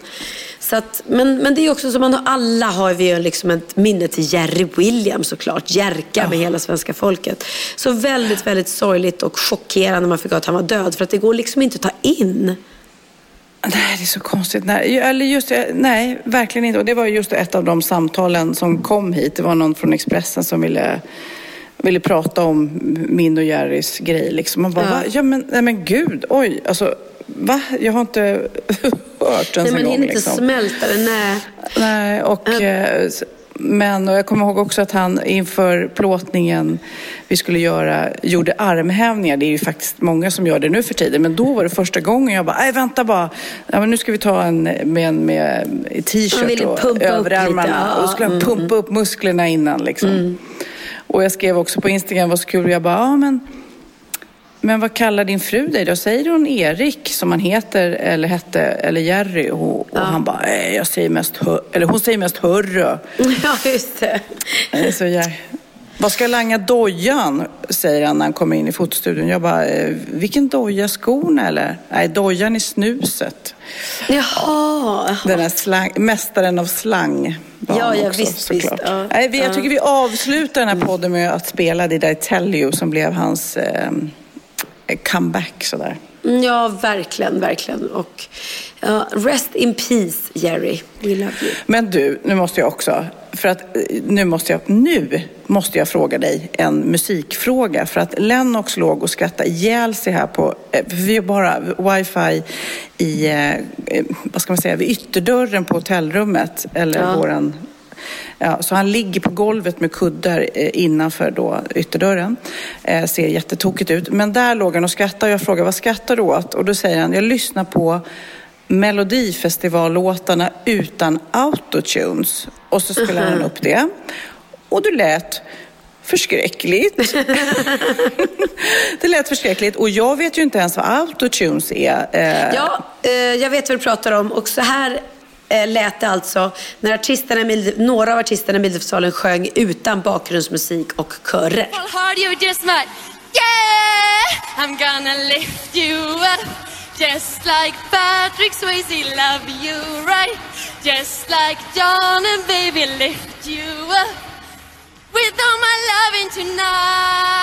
Så att, men, men det är också som man har, alla har vi liksom ett minne till Jerry Williams såklart. Jerka med hela svenska folket. Så väldigt, väldigt sorgligt och chockerande när man fick att han var död. För att det går liksom inte att ta in. Nej, det är så konstigt. Nej, eller just, det- nej, verkligen inte. Och det var just ett av de samtalen som kom hit. Det var någon från Expressen som ville, ville prata om min och Jerrys grej. Liksom. Man bara, Ja. va? Ja, men, nej, men gud, oj, alltså, va? Jag har inte hört ens Nej, gång. hinner inte liksom. smälta det. Nej. Nej, och, eh, s- men och jag kommer ihåg också att han inför plåtningen vi skulle göra gjorde armhävningar. Det är ju faktiskt många som gör det nu för tiden. Men då var det första gången jag bara, nej vänta bara. Ja, men nu ska vi ta en med, en- med t-shirt och överarmarna. ja, och då skulle han pumpa upp musklerna innan liksom. Och jag skrev också på Instagram, vad så kul. Jag bara, ja men men vad kallar din fru dig då? Säger hon Erik som han heter eller hette eller Jerry? Och, och han bara, "Nej, jag säger mest eller hon säger mest hörru. Ja, just det. Så jag, vad ska jag langa dojan? Säger han när han kommer in i fotostudion. Jag bara, "Eh, vilken doja? Skorna eller? Nej, dojan i snuset. Jaha. Den här slang, mästaren av slang. Ja, ja, också, visst, såklart. visst, ja. Nej, vi, jag Ja. tycker vi avslutar den här podden med att spela Did I tell you som blev hans eh, comeback sådär. Mm, Ja, verkligen, verkligen. Och ja, rest in peace, Jerry. We love you. Men du, nu måste jag också, för att eh, nu måste jag, nu måste jag fråga dig en musikfråga. För att Lennox låg och skrattade ihjäl sig här på, eh, vi har bara wifi i, eh, vad ska man säga, vid ytterdörren på hotellrummet. Eller Ja. våran, ja, så han ligger på golvet med kuddar innanför då ytterdörren. Eh, ser jättetokigt ut. Men där låg han och skrattade och jag frågade vad skrattar du åt? Och då säger han, jag lyssnar på Melodifestivallåtarna utan autotunes. Och så spelade han upp det. Och det lät förskräckligt. det lät förskräckligt. Och jag vet ju inte ens vad autotunes är. Eh, Ja, eh, jag vet vad du pratar om. Och så här eh, lät det alltså när artisterna, några av artisterna i Melodifestivalen sjöng utan bakgrundsmusik och körer. How hard you just might. Yeah, I'm gonna lift you up. Just like Patrick Swayze, love you right. Just like John and baby, lift you up with all my loving tonight.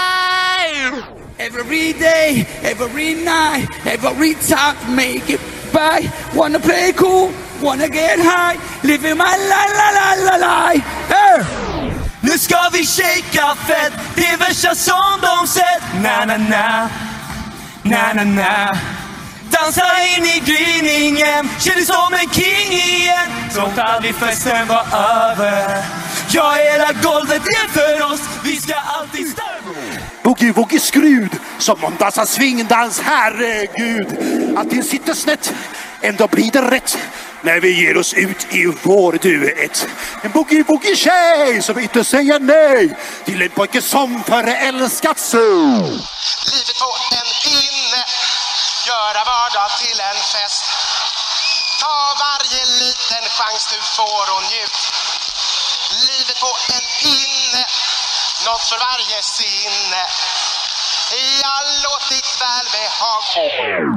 Every day, every night, every time make it by. Wanna play cool, wanna get high, living my la la la la life. Hey! Nu ska vi shakea fett, det är värsta som de sett. Na na na, na na na. Dansa in i gryningen, känner som en king igen. Som aldrig festen var över. Ja, hela golvet är för oss, vi ska alltid stanna. Boogie-woogie skrud som man dansar swingdans, herregud. Allting sitter snett, ändå blir det rätt när vi ger oss ut i vår duett. En boogie-woogie-tjej som inte säger nej till en pojke som förälskats. Livet på en göra vardag till en fest. Ta varje liten chans du får och njut. Livet på en pinne, något för varje sinne.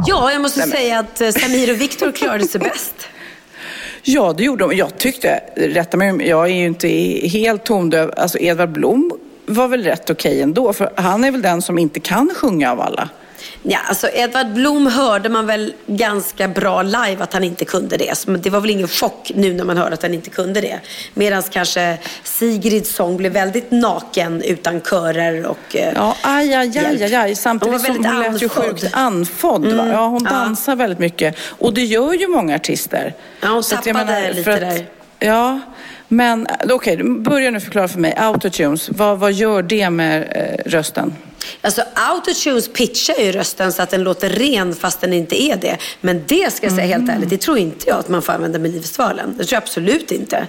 Ja, jag måste säga att eh, Samir och Viktor klarade sig bäst. Ja, det gjorde de. Jag tyckte, rätta mig jag är ju inte helt tondöv, alltså Edvard Blom var väl rätt okej ändå, för han är väl den som inte kan sjunga av alla. Ja, alltså Edvard Blom hörde man väl ganska bra live att han inte kunde det. Så det var väl ingen chock nu när man hörde att han inte kunde det. Medan kanske Sigrids sång blev väldigt naken utan körer och eh, Ja, aj, aj, aj, aj, aj. Samtidigt Hon som väldigt hon lät ju sjukt andfådd. Va? Ja, hon Ja. dansar väldigt mycket. Och det gör ju många artister. Ja, hon tappade menar, lite att- där. Ja, men okej, börja nu förklara för mig. Autotunes, vad, vad gör det med eh, rösten? Alltså autotunes pitchar ju rösten så att den låter ren fast den inte är det. Men det ska jag säga helt ärligt, det tror inte jag att man får använda med Melodifestivalen. Det tror jag absolut inte.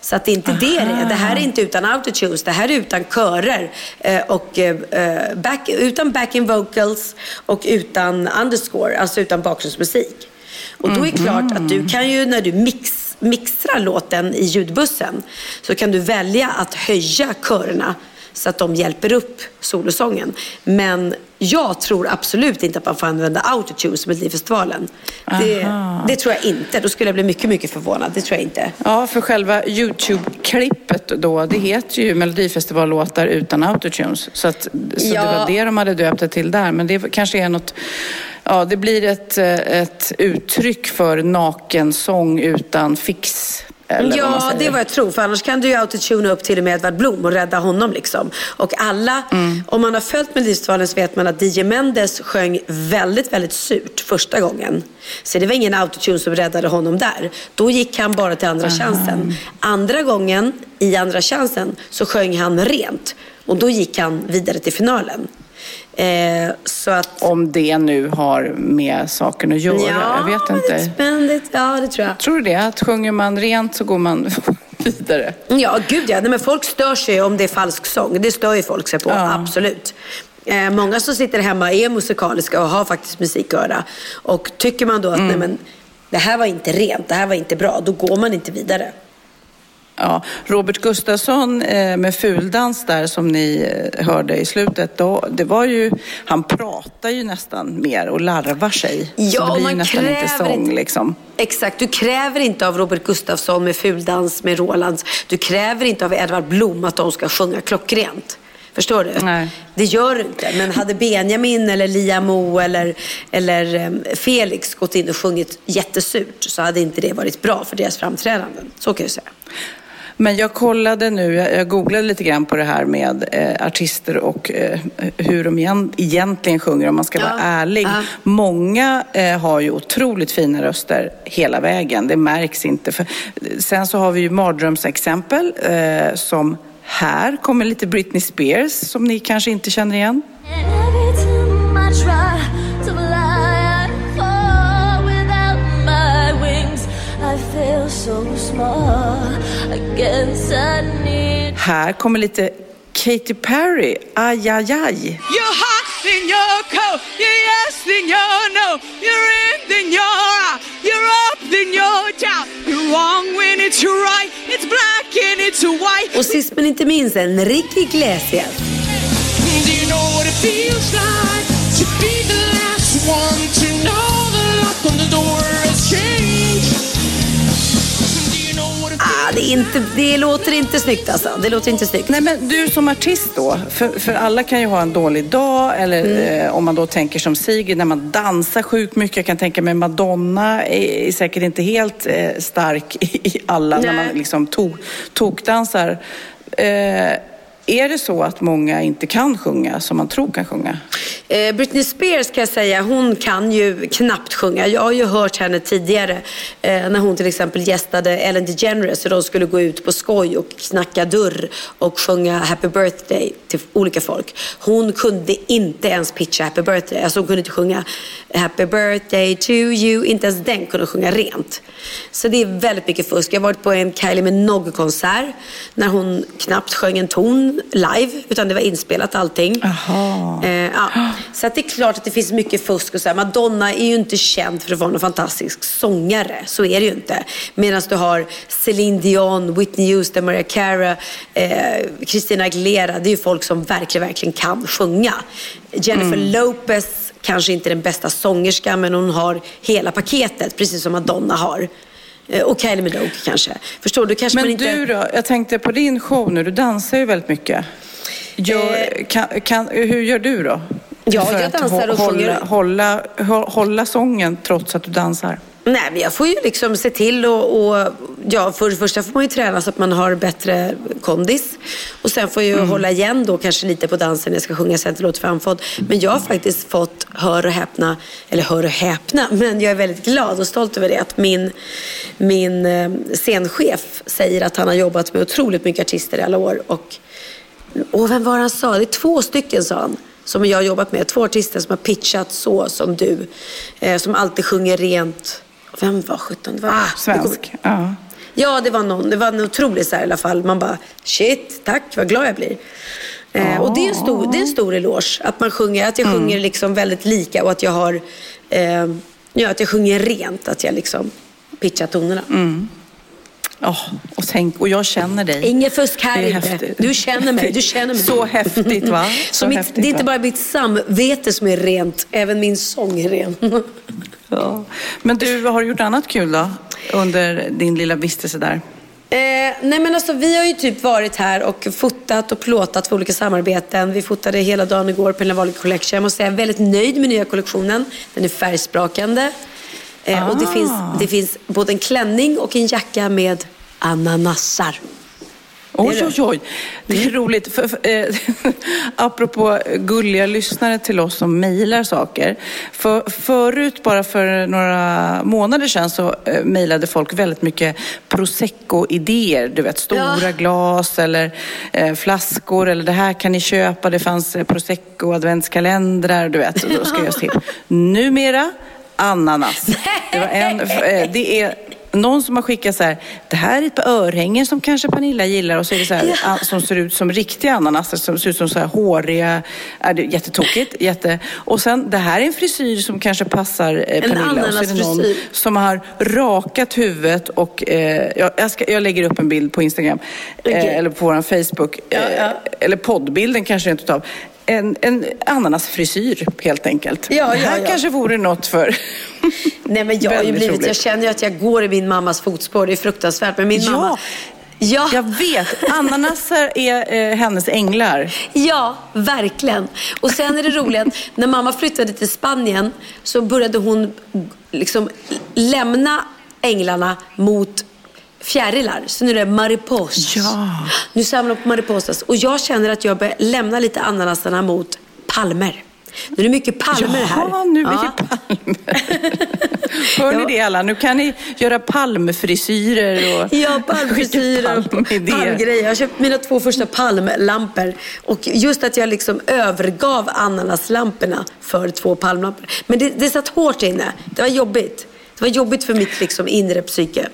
Så att det är inte det det är. Det här är inte utan autotunes, det här är utan körer eh, och eh, back, utan backing vocals och utan underscore, alltså utan bakgrundsmusik. Och då är det klart att du kan ju när du mix, mixtrar låten i ljudbussen så kan du välja att höja körerna så att de hjälper upp solosången. Men jag tror absolut inte att man får använda autotunes med Melodifestivalen. Det, det tror jag inte. Då skulle jag bli mycket, mycket förvånad. Det tror jag inte. Ja, för själva YouTube-klippet då, det heter ju Melodifestivallåtar utan autotunes. Så, att, så Ja. det var det de hade döpt det till där. Men det kanske är något, ja det blir ett, eh, ett uttryck för nakensång utan fix. Ja, det är vad jag tror. För annars kan du ju autotuna upp till och med Edvard Blom och rädda honom. Liksom. Och alla, Mm. om man har följt Melodifestivalen så vet man att DJ Mendes sjöng väldigt, väldigt surt första gången. Så det var ingen autotune som räddade honom där. Då gick han bara till andra chansen. Andra gången, i andra chansen, så sjöng han rent. Och då gick han vidare till finalen. Eh, så att... Om det nu har med saken att göra. jag vet inte. det, ja, det tror jag. Tror du det? Att sjunger man rent så går man vidare? Ja, gud ja. Nej, men folk stör sig om det är falsk sång. Det stör ju folk sig på, Ja. absolut. Eh, många som sitter hemma är musikaliska och har faktiskt musiköra. Och tycker man då att Mm. nej, men, det här var inte rent, det här var inte bra, då går man inte vidare. Ja, Robert Gustafsson eh, med fuldans där som ni eh, hörde i slutet, då, det var ju, han pratar ju nästan mer och larvar sig. Ja, så det blir ju man nästan inte kräver sång inte- liksom. Exakt, du kräver inte av Robert Gustafsson med fuldans med Rolands. Du kräver inte av Edvard Blom att de ska sjunga klockrent. Förstår du? Nej. Det gör du inte. Men hade Benjamin eller Liamo eller, eller em, Felix gått in och sjungit jättesurt så hade inte det varit bra för deras framträdanden. Så kan jag säga. Men jag kollade nu, jag, googlade lite grann på det här med eh, artister och eh, hur de igen, egentligen sjunger om man ska vara Ja, ärlig. ja. Många eh, har ju otroligt fina röster hela vägen, det märks inte. För, sen så har vi ju mardrömsexempel eh, som här kommer lite Britney Spears som ni kanske inte känner igen. Här kommer lite Katy Perry, aj aj aj. You're hot, then you're cold. You're yes, then you're no. You're in, then you're out. You're up, then you're down. You're wrong when it's right. It's black and it's white. Och sist men inte minst Enrique Iglesias. Do you know what it feels like inte, det låter inte snyggt alltså. Det låter inte snyggt. Nej, men du som artist då, för, för alla kan ju ha en dålig dag eller Mm. eh, om man då tänker som Sigrid när man dansar sjukt mycket. Jag kan tänka mig Madonna är, är säkert inte helt eh, stark i, i alla när Nej. man liksom to, tokdansar. Eh, är det så att många inte kan sjunga som man tror kan sjunga? Eh, Britney Spears kan jag säga, hon kan ju knappt sjunga. Jag har ju hört henne tidigare eh, när hon till exempel gästade Ellen DeGeneres och de skulle gå ut på skoj och knacka dörr och sjunga Happy birthday till olika folk. Hon kunde inte ens pitcha Happy birthday. Alltså hon kunde inte sjunga Happy birthday to you. Inte ens den kunde sjunga rent. Så det är väldigt mycket fusk. Jag har varit på en Kylie Minogue-konsert när hon knappt sjöng en ton live utan det var inspelat allting. Eh, ja. Så att det är klart att det finns mycket fusk och så här. Madonna är ju inte känd för att vara någon fantastisk sångare. Så är det ju inte. Medan du har Celine Dion, Whitney Houston, Mariah Carey, eh, Christina Aguilera. Det är ju folk som verkligen, verkligen kan sjunga. Jennifer Lopez kanske inte den bästa sångerskan men hon har hela paketet precis som Madonna har. Eh, och Kylie Minogue kanske. Förstår du? Kanske man Men inte... du då? Jag tänkte på din show nu. Du dansar ju väldigt mycket. Gör, kan, kan, hur gör du då? Eh. Ja, För jag att dansar och hålla, sjunger. hålla, hålla, hålla sången trots att du dansar. Nej, men jag får ju liksom se till och, och ja, för det första får man ju träna så att man har bättre kondis. Och sen får jag ju hålla igen då kanske lite på dansen när jag ska sjunga det låter framförd. Men jag har faktiskt fått, hör och häpna, eller hör och häpna, men jag är väldigt glad och stolt över det att min, min eh, scenchef säger att han har jobbat med otroligt mycket artister i alla år. Och, och vem var han sa? Det är två stycken sa han som jag har jobbat med. Två artister som har pitchat så som du. Eh, som alltid sjunger rent. Vem var sjutton? Det var Ah, Svensk. Ja. Ja, det var någon. Det var en otrolig så här, i alla fall. Man bara, shit, tack, vad glad jag blir. Eh, och det är, en stor, det är en stor eloge. Att man sjunger, att jag Mm. sjunger liksom väldigt lika och att jag har, eh, ja, att jag sjunger rent. Att jag liksom pitchar tonerna. Mm. Åh, och, tänk, och jag känner dig. Inget fusk här Det är inte. häftigt. Du känner mig, du känner mig. Så häftigt va? Så mitt, häftigt, det är inte va? bara mitt samvete som är rent, även min sång är ren. Ja. Men du, har du gjort annat kul då? Under din lilla vistelse där? Eh, nej men alltså vi har ju typ varit här och fotat och plåtat för olika samarbeten. Vi fotade hela dagen igår på Navalny Collection. Jag måste säga jag är väldigt nöjd med nya kollektionen. Den är färgsprakande. Eh, Och det Ah. finns, det finns både en klänning och en jacka med ananasar. Oj, oj, oj. Det är roligt. För, för, eh, apropå gulliga lyssnare till oss som mejlar saker. För, förut, bara för några månader sedan, så eh, mejlade folk väldigt mycket prosecco-idéer. Du vet, stora Ja. glas eller eh, flaskor. Eller det här kan ni köpa. Det fanns eh, prosecco-adventskalendrar. Du vet, och då ska jag till. Numera, ananas. Det, var en, eh, det är någon som har skickat så här, det här är ett par örhängen som kanske Pernilla gillar och så är det så här, Ja. som ser ut som riktiga ananas, som ser ut som så här håriga, är det jättetokigt, jätte... Och sen, det här är en frisyr som kanske passar eh, Pernilla och så är det någon som har rakat huvudet och eh, jag, jag, ska, jag lägger upp en bild på Instagram Okej. eh, eller på vår Facebook, eh, ja. eller poddbilden kanske rent utav. En, en ananasfrisyr helt enkelt. Ja, det här ja, ja. kanske vore något för... Nej men jag har ju blivit, roligt. jag känner ju att jag går i min mammas fotspår. Det är fruktansvärt. Men min Ja. mamma... Ja. Jag vet, ananaser är eh, hennes änglar. Ja, verkligen. Och sen är det roligt att när mamma flyttade till Spanien så började hon liksom lämna änglarna mot fjärilar. Så nu är det mariposas. Ja. Nu samlar hon på mariposas. Och jag känner att jag börjar lämna lite ananasarna mot palmer. Nu är det mycket palmer här. Jaha, nu blir Ja. det palmer. Hör ni det alla? Nu kan ni göra palmfrisyrer och Ja, palmfrisyrer och palmgrejer. Jag har köpt mina två första palmlampor. Och just att jag liksom övergav ananaslamporna för två palmlampor. Men det, det satt hårt inne. Det var jobbigt. Det var jobbigt för mitt liksom inre psyke.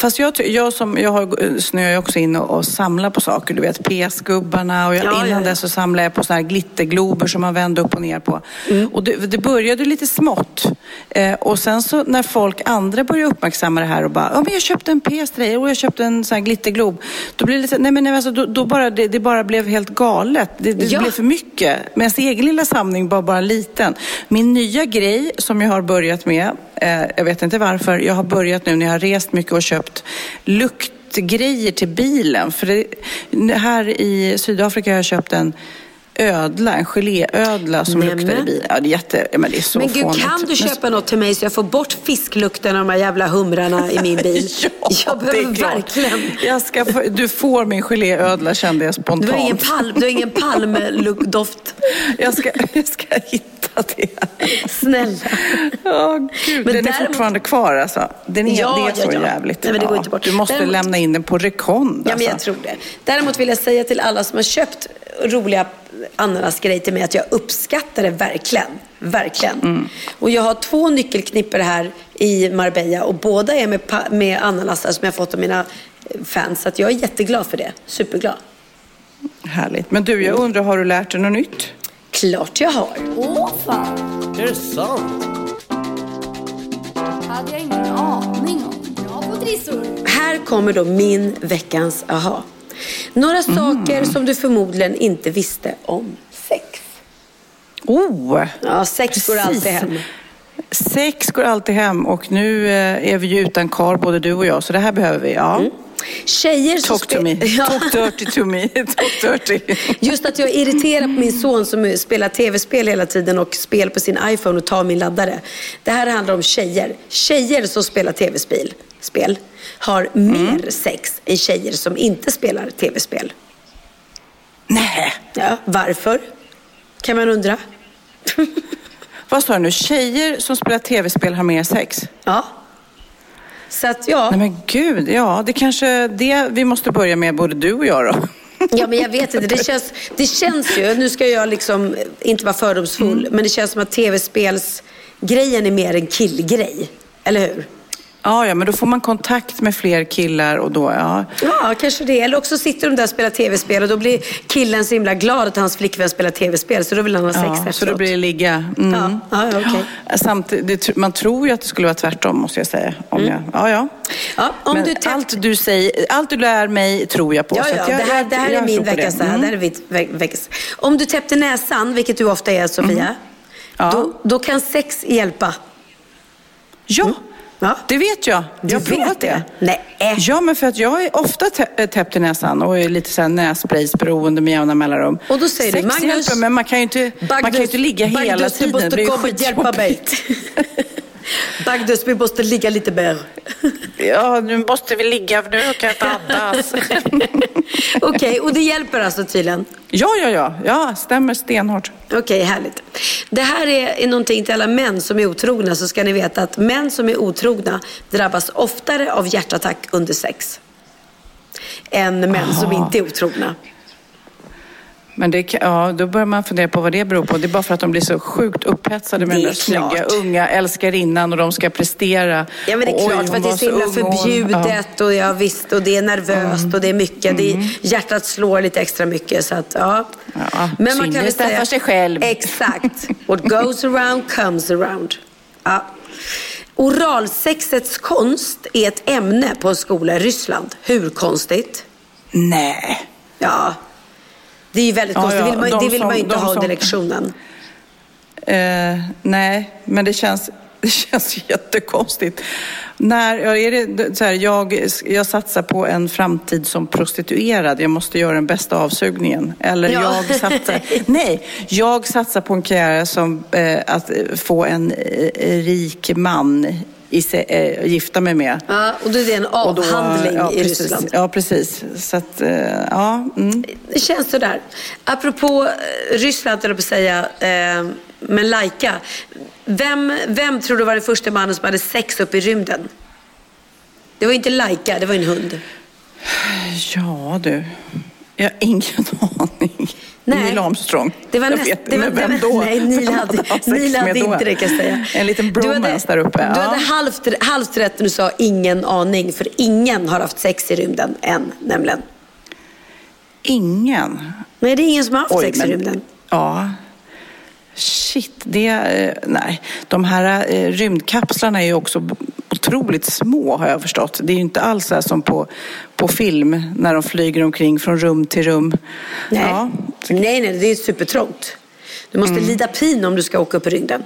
Fast jag, jag, som, jag har, snöar ju också in och, och samlar på saker. Du vet PS-gubbarna och jag, Ja, innan ja, ja. dess så samlade jag på såna här glitterglober som man vände upp och ner på. Mm. Och det, det började lite smått. Eh, och sen så när folk andra började uppmärksamma det här och bara, ja men jag köpte en PS till dig och jag köpte en sån här glitterglob. Då blev det lite, nej men nej, alltså, då, då bara, det, det bara blev helt galet. Det, det blev för mycket. Men ens egen lilla samling var bara liten. Min nya grej som jag har börjat med, eh, jag vet inte varför, jag har börjat nu när jag har rest mycket och köpt köpt luktgrejer till bilen. För det, här i Sydafrika har jag köpt en ödla, en geléödla som Nämen. luktar i bilen. Ja, det är jätte, ja, men det är så Men gud, fånigt. kan du köpa något till mig så jag får bort fisklukten av de här jävla humrarna i min bil? Ja, jag det behöver är klart. verkligen. Jag ska få, du får min geléödla kände jag Du spontant. har ingen, palm, du har ingen palmdoft. Jag ska, jag ska hitta det. Snälla. Ja, gud. Men den är däremot- fortfarande kvar alltså. Den är, Ja, det är så ja, ja. jävligt. Nej, men det går inte bort. Du måste Däremot- lämna in den på rekond. Ja, men jag alltså. tror det. Däremot vill jag säga till alla som har köpt roliga ananasgrejer till mig att jag uppskattar det verkligen. Verkligen. Mm. Och jag har två nyckelknipper här i Marbella och båda är med, med ananasar som jag fått av mina fans. Så att jag är jätteglad för det. Superglad. Härligt. Men du, jag undrar, har du lärt dig något nytt? Klart jag har. Åh fan, Är det sant? hade jag ingen aning om. Bra på trissor. Här kommer då min veckans aha. Några Mm. saker som du förmodligen inte visste om sex. Oh! Ja, sex går Precis. alltid hem. Sex går alltid hem och nu eh, är vi ju utan kar både du och jag, så det här behöver vi. Ja. Tjejer som Talk to me. Ja. Talk dirty to me. Talk dirty. Just att jag är irriterad på min son som spelar tv-spel hela tiden och spel på sin iPhone och tar min laddare. Det här handlar om tjejer. Tjejer som spelar tv-spel spel, har mer sex än tjejer som inte spelar tv-spel. Nej. Ja, varför? Kan man undra. Vad sa du nu? Tjejer som spelar tv-spel har mer sex? Ja. Så att ja. Nej men gud, ja det kanske det vi måste börja med både du och jag då. Ja, men jag vet inte. Det känns, det känns ju, nu ska jag liksom inte vara fördomsfull, men det känns som att tv-spelsgrejen är mer en killgrej. Eller hur? Ja, ja, men då får man kontakt med fler killar och då, ja. Ja, kanske det. Eller också sitter de där och spelar tv-spel och då blir killen så himla glad att hans flickvän spelar tv-spel så då vill han ha sex ja efteråt. så då blir det ligga. Mm. Ja, ja, ja, okej. Samtidigt, man tror ju att det skulle vara tvärtom måste jag säga. Om jag, ja, ja. Ja, om men du täpp- allt, du säger, allt du lär mig tror jag på. Ja, ja, att jag, det, här, det här är min veckas. det. Mm. det här är mitt ve- veckas. Om du täppte näsan, vilket du ofta är Sofia, Ja. då, då kan sex hjälpa. Ja, Ja. det vet jag. Du Jag har provat vet det. Nej. äh. Ja, men för att jag är ofta tä- täppt i näsan och är lite så här nässpraysberoende med jämna mellanrum. Och då säger du, Sex Magnus, hjälper, men man kan ju inte, man kan ju inte ligga hela tiden. du Det måste komma och hjälpa mig. Bagdus, vi måste ligga lite mer. Ja, nu måste vi ligga, nu kan jag inte andas. Okej, och det hjälper alltså tydligen? ja, ja, ja, ja, stämmer stenhårt. Okej, härligt. Det här är, någonting till alla män som är otrogna så ska ni veta att män som är otrogna drabbas oftare av hjärtattack under sex. Än män som inte är otrogna. Men det, kan- ja, då börjar man fundera på vad det beror på. Det är bara för att de blir så sjukt upphetsade med den är där snygga klart. unga älskarinnan och de ska prestera. Ja men det är Och, oj, klart för att det är så himla förbjudet och ja visst och det är nervöst och det är mycket. Det är, hjärtat slår lite extra mycket så att ja. Ja, synnerhet för sig själv. Exakt. What goes around comes around. Ja. Oralsexets konst är ett ämne på en skola i Ryssland. Hur konstigt? Nej. Ja. Det är ju väldigt konstigt. ja, Det vill man, de det vill man ju som- inte ha under som- lektionen. Eh, nej, men det känns, det känns jättekonstigt. När, ja, är det, så här, jag, jag satsar på en framtid som prostituerad. Jag måste göra den bästa avsugningen. Eller Ja. jag satsar... nej, jag satsar på en karriär som eh, att få en eh, rik man i eh, gifta mig med. Ja, och då är det en Och då- avhandling ja, i precis, Ryssland. Ja, precis. Så att, eh, ja. Mm. Det känns sådär. Apropå eh, Ryssland, jag på att säga, eh, men Laika. Vem, vem tror du var den första mannen som hade sex upp i rymden? Det var inte Laika, det var en hund. Ja, du. Jag har ingen aning. Nej. Neil Armstrong. Det var jag näst- vet det var- det vem var- då? nej, Neil hade- Neil hade då? inte det, kan jag säga. En liten Du bromance där uppe. Du ja. hade halvt, halvt rätt när du sa ingen aning, för ingen har haft sex i rymden än, nämligen. Ingen. Nej, det är ingen som har haft Oj, sex men- i rymden. Ja. Shit, det... eh, Nej. De här eh, rymdkapslarna är ju också otroligt små har jag förstått. Det är ju inte alls så som på, på film när de flyger omkring från rum till rum. Nej. Ja. nej, nej, det är supertrångt. Du måste Mm. lida pin om du ska åka upp i rymden.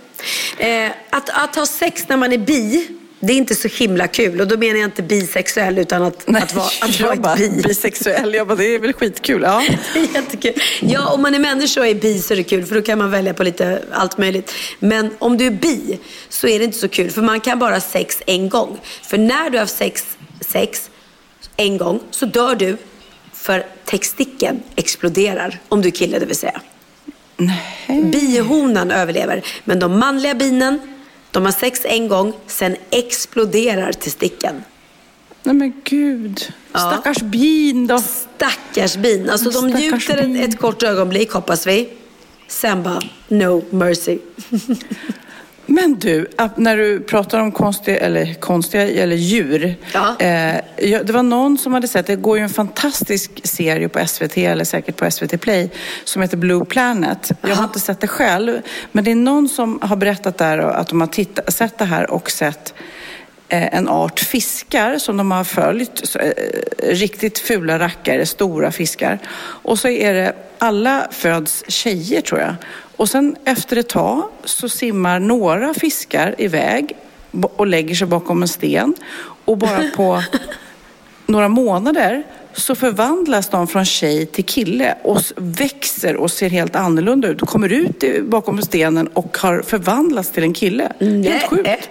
Eh, att, att ha sex när man är bi, det är inte så himla kul. Och då menar jag inte bisexuell utan att, att vara, att vara bara, bi. bisexuell, jag bara, det är väl skitkul. Ja. Det är jättekul. Ja, om man är människa och är bi så är det kul för då kan man välja på lite allt möjligt. Men om du är bi så är det inte så kul för man kan bara ha sex en gång. För när du har sex, sex en gång så dör du för textikeln exploderar. Om du är kille det vill säga. Bihonan överlever. Men de manliga binen, de har sex en gång, sen exploderar testikeln. Nej men gud. Stackars bin då. Stackars bin. Alltså de Stackars njuter ett, ett kort ögonblick hoppas vi. Sen bara, no mercy. Men du, när du pratar om konstiga, eller konstiga eller djur. Ja. Eh, det var någon som hade sett, det går ju en fantastisk serie på SVT, eller säkert på SVT Play, som heter Blue Planet. Jag har inte sett det själv, men det är någon som har berättat där att de har titta, sett det här och sett eh, en art fiskar som de har följt. Eh, riktigt fula rackare, stora fiskar. Och så är det, alla föds tjejer tror jag. Och sen efter ett tag så simmar några fiskar iväg och lägger sig bakom en sten. Och bara på några månader så förvandlas de från tjej till kille och växer och ser helt annorlunda ut. Kommer ut bakom stenen och har förvandlats till en kille. Helt sjukt.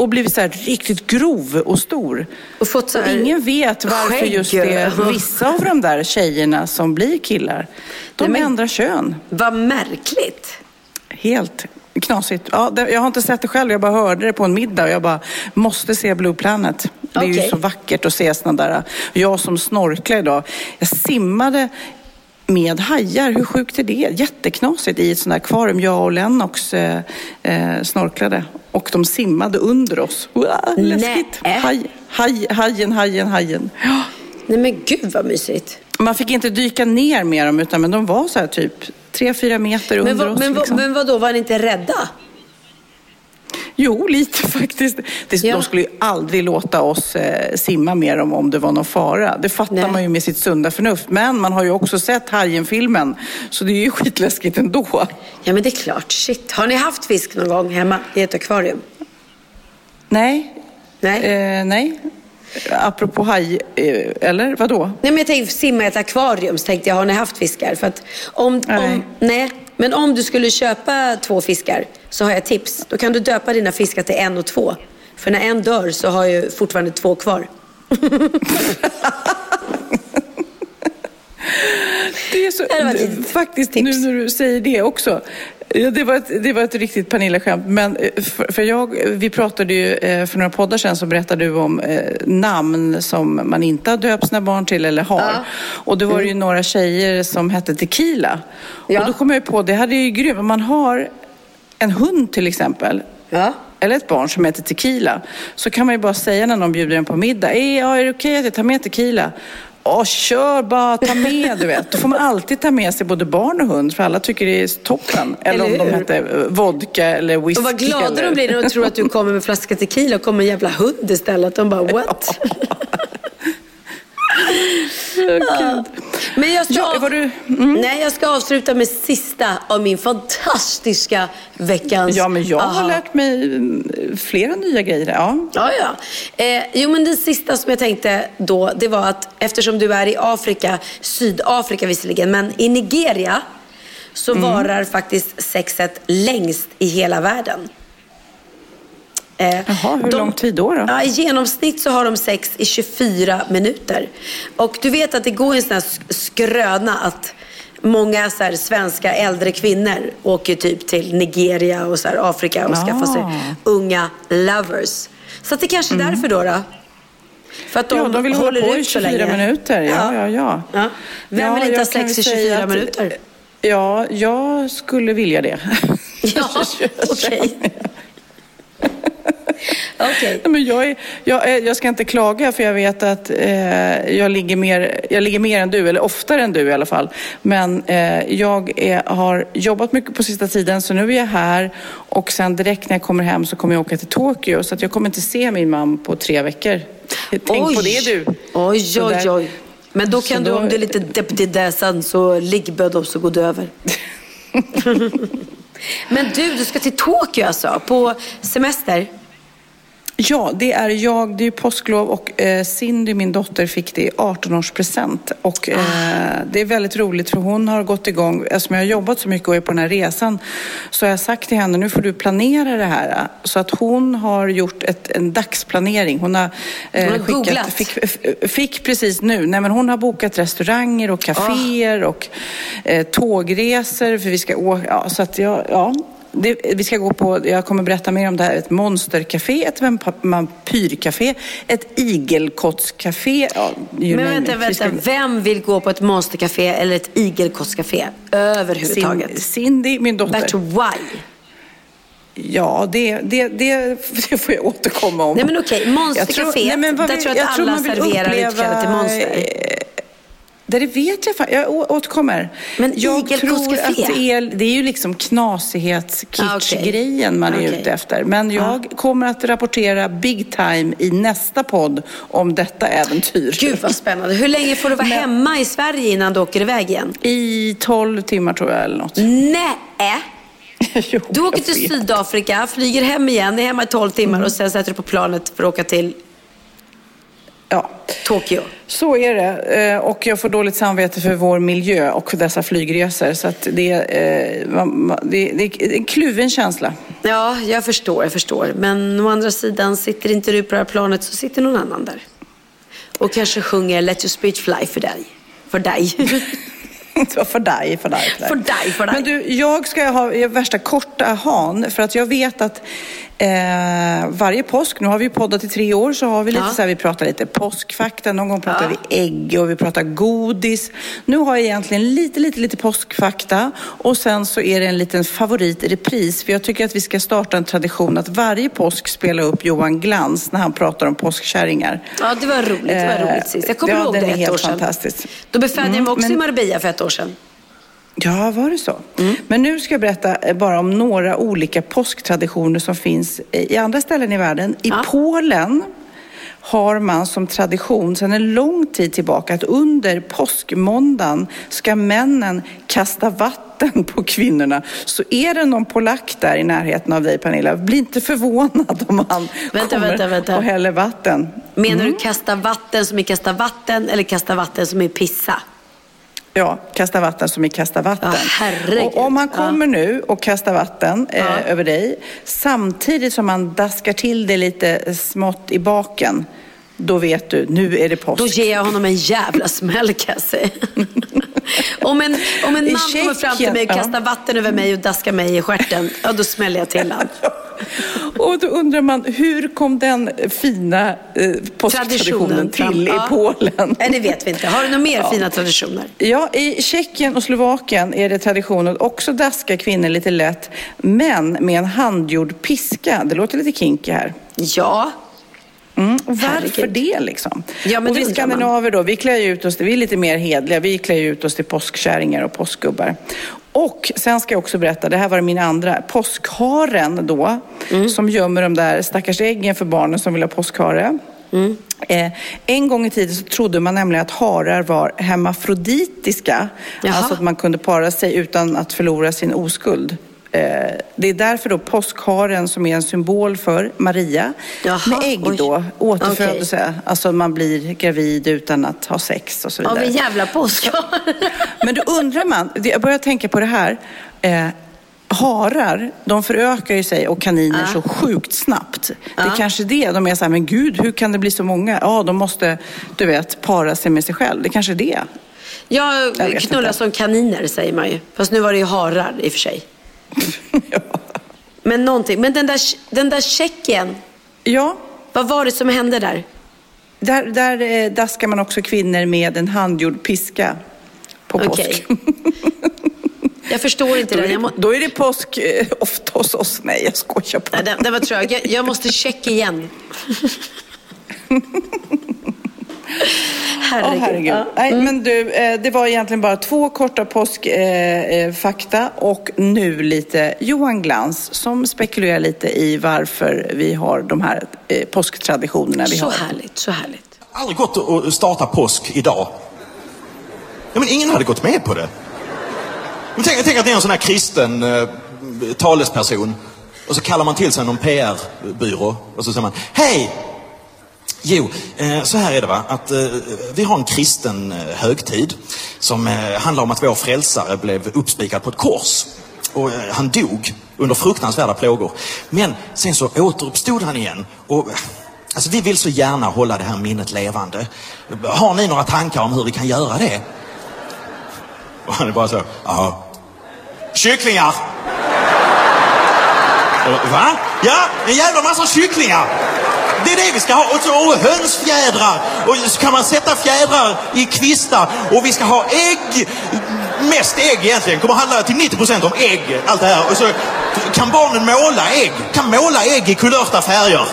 Och blivit så här riktigt grov och stor. Och fått så Och ingen vet varför skägg. just det vissa av de där tjejerna som blir killar. De Nej, ändrar kön. Vad märkligt. Helt knasigt. Ja, jag har inte sett det själv, jag bara hörde det på en middag och jag bara måste se Blue Planet. Det är ju Okej. så vackert att se sådana där. Jag som snorklar idag, jag simmade med hajar. Hur sjukt är det? Jätteknasigt i ett sånt här akvarium. Jag och Lennox eh, eh, snorklade och de simmade under oss. Läskigt. Nej. Haj, haj, hajen, hajen, hajen. Ja. Nej men gud vad mysigt. Man fick inte dyka ner med dem utan men de var så här typ tre, fyra meter Men, under vad, oss. men, liksom. men vad då var ni inte rädda? Jo, lite faktiskt. Det, Ja. De skulle ju aldrig låta oss eh, simma med dem om det var någon fara. Det fattar Nej. man ju med sitt sunda förnuft. Men man har ju också sett Hajen-filmen, så det är ju skitläskigt ändå. Ja men det är klart. Shit. Har ni haft fisk någon gång hemma i ett akvarium? Nej. Nej. Eh, nej. Apropå haj, eh, eller vadå? Nej men jag tänkte simma i ett akvarium så tänkte jag, har ni haft fiskar? För att om, Nej. om, nej, men om du skulle köpa två fiskar så har jag ett tips. Då kan du döpa dina fiskar till en och två. För när en dör så har jag ju fortfarande två kvar. Det är så, Det faktiskt tips. nu när du säger det också. Ja, det, var ett, det var ett riktigt Pernilla-skämt. Men eh, för, för jag, vi pratade ju eh, för några poddar sedan så berättade du om eh, namn som man inte har döpt sina barn till eller har. Ja. Och då var det ju några tjejer som hette Tequila. Ja. Och då kom jag ju på, det hade ju grymt. Om man har en hund till exempel. Ja. Eller ett barn som heter Tequila. Så kan man ju bara säga när någon bjuder en på middag. "Eh, Ja, är det okej att jag tar med Tequila? Åh, kör bara, ta med, du vet. Då får man alltid ta med sig både barn och hund, för alla tycker det är toppen. Eller, Eller om de hette eh, vodka eller whisky. Och vad glada eller... de blir när de tror att du kommer med flaska tequila och kommer en jävla hund istället. De bara what? Men jag ska, Ja, av... du- Nej, jag ska avsluta med sista av min fantastiska veckans... Ja, men jag har Aha. lärt mig mm, flera nya grejer. Ja. Ja, ja. Eh, jo, men det sista som jag tänkte då, det var att eftersom du är i Afrika, Sydafrika visserligen, men i Nigeria så Mm. varar faktiskt sexet längst i hela världen. Eh, Jaha, hur lång tid då? då? Ja, I genomsnitt så har de sex i 24 minuter. Och du vet att det går en sån här sk- skröna att många så här, svenska äldre kvinnor åker typ till Nigeria och så här, Afrika och skaffar sig Ah. unga lovers. Så att det kanske är därför då. då. För att de, Mm. Ja, de vill håller hålla på ut i så 24 länge. minuter. Ja, ja, ja. Ja. Vem Ja, vill inte ha sex i väl säga 24 att- minuter? Ja, jag skulle vilja det. Ja, okej. Nej, men jag, är, jag, är, jag ska inte klaga för jag vet att eh, jag, ligger mer, jag ligger mer än du, eller oftare än du i alla fall. Men eh, jag är, har jobbat mycket på sista tiden så nu är jag här och sen direkt när jag kommer hem så kommer jag åka till Tokyo så att jag kommer inte se min man på tre veckor. Tänk på det du. Oj, Så oj, oj. Men då så kan du, då- om du är lite deppig där sen, så ligg böd upp så går det över. Men du, du ska till Tokyo alltså, på semester? Ja, det är jag. Det är påsklov och eh, Cindy, min dotter, fick det i 18-årspresent. Och eh, det är väldigt roligt för hon har gått igång, eftersom jag har jobbat så mycket och är på den här resan, så har jag sagt till henne, nu får du planera det här. Så att hon har gjort ett, en dagsplanering. Hon har, eh, Hon har googlat. fick, fick precis nu, nej men hon har bokat restauranger och kaféer och eh, tågresor för vi ska åka, ja, så att jag, ja. Det, vi ska gå på, jag kommer berätta mer om det här, ett monstercafé, ett vampyrcafé, ett igelkottscafé. Ja, Men vänta, vänta. ska- Vem vill gå på ett monstercafé eller ett igelkottscafé överhuvudtaget? Cin- Cindy, min dotter. But why? Ja, det, det, det, det får jag återkomma om. Nej men okej, monstercafé, där tror jag att alla serverar uppleva, kläder till monster. Det, vet jag faktiskt. Jag återkommer. Men jag tror att det är, det är ju liksom knasighets Ah, okej. grejen man är Okej. ute efter. Men jag kommer att rapportera big time i nästa podd om detta äventyr. Gud vad spännande. Hur länge får du vara Men- hemma i Sverige innan du åker iväg igen? I 12 timmar tror jag eller något. Nej. Jo, Du åker till vet. Sydafrika, flyger hem igen, är hemma i 12 timmar och sen sätter du på planet för att åka till Ja. Tokyo. Så är det. Eh, Och jag får dåligt samvete för vår miljö och dessa flygresor. Så att det, är, eh, det, är en kluven känsla. Ja, jag förstår, jag förstår. Men å andra sidan, sitter inte du på det här planet så sitter någon annan där. Och kanske sjunger Let your speech fly för dig. För dig. för dig, för dig, För dig, för dig. Men du, jag ska ha värsta korta han för att jag vet att eh, varje påsk, nu har vi poddat i tre år, så har vi lite Ja. så här, vi pratar lite påskfakta, någon gång pratar Ja. vi ägg och vi pratar godis. Nu har jag egentligen lite, lite, lite påskfakta och sen så är det en liten favorit i repris, för jag tycker att vi ska starta en tradition att varje påsk spela upp Johan Glans när han pratar om påskkärringar. Ja, det var roligt. Det var roligt sist. Jag kommer ja, ihåg det är ett helt år sedan. Då jag Mm, mig också men- i Marbella för ett år sedan. Ja, var det så? Men nu ska jag berätta eh, bara om några olika påsktraditioner som finns eh, i andra ställen i världen. I Ja. Polen har man som tradition sedan en lång tid tillbaka att under påskmåndagen ska männen kasta vatten på kvinnorna. Så är det någon polack där i närheten av dig Pernilla, bli inte förvånad om han Vänta, kommer vänta, vänta. och häller vatten. Menar Mm. du kasta vatten som i kasta vatten eller kasta vatten som i pissa? Ja, kasta vatten som i kasta vatten. Ja, och om han kommer nu och kastar vatten eh, Ja. över dig samtidigt som han daskar till det lite smått i baken, då vet du, nu är det påsk. Då ger jag honom en jävla smäll kan jag säga. om en, om en man kommer fram till mig och Tjeckien, ja. kastar vatten över mig och daskar mig i stjärten, ja då smäller jag till han. Och då undrar man, hur kom den fina eh, påsktraditionen till Ja. i Polen? Nej, det vet vi inte. Har du några mer fina traditioner? Ja, i Tjeckien och Slovakien är det tradition att också daska kvinnor lite lätt, men med en handgjord piska. Det låter lite kinky här. Ja. Mm. Och varför Herregud. det liksom? Ja, men och vi skandinaver då, vi klär ut oss, vi är lite mer hedliga, vi klär ut oss till påskkärringar och påskgubbar. Och sen ska jag också berätta, det här var min andra, påskharen då, Mm. som gömmer de där stackars äggen för barnen som vill ha påskhare. Mm. Eh, en gång i tiden så trodde man nämligen att harar var hermafroditiska, Jaha. alltså att man kunde para sig utan att förlora sin oskuld. Eh, det är därför då påskharen som är en symbol för Maria Jaha, med ägg oj. då, återfödelse. Okej. Alltså man blir gravid utan att ha sex och så Ja, vidare. vi jävla påskhare. Men då undrar man, jag börjar tänka på det här. Eh, harar, de förökar ju sig och kaniner så sjukt snabbt. Det är kanske det, de är så här, men gud, hur kan det bli så många? Ja, de måste, du vet, para sig med sig själv. Det kanske är det. Vet knullar som kaniner säger man ju. Fast nu var det ju harar i och för sig. ja. Men någonting. Men den där, den där Tjeckien, ja, vad var det som hände där? där, där eh, daskar man också kvinnor med en handgjord piska på påsk. Okej. Jag förstår inte Då det. är må... då är det påsk eh, ofta hos oss. Nej, jag skojar bara. Nej, den, den var trög. Jag, jag måste checka igen. Herregud. herregud. Ja. Nej, men du, eh, det var egentligen bara två korta påskfakta eh, eh, och nu lite Johan Glans som spekulerar lite i varför vi har de här påsktraditionerna vi Så har. härligt, så härligt. aldrig gått att att starta påsk idag. Ja, men ingen hade gått med på det. Men tänk, tänk att ni är en sån här kristen eh, talesperson Och så kallar man till sig någon PR-byrå och så säger man, hej! Jo, eh, så här är det va, att eh, vi har en kristen eh, högtid som handlar om att vår frälsare blev uppspikad på ett kors. Och han dog under fruktansvärda plågor. Men sen så återuppstod han igen. Och, alltså, vi vill så gärna hålla det här minnet levande. Har ni några tankar om hur vi kan göra det? Och han är bara så, ja. Kycklingar! Och, va? Ja, en jävla massa kycklingar! Det är det vi ska ha. Och, så, och hönsfjädrar. Och så kan man sätta fjädrar i kvistar. Och vi ska ha ägg. Mest ägg egentligen. Kommer handla till 90% om ägg. Allt det här. Och så kan barnen måla ägg. Kan måla ägg i kulörta färger.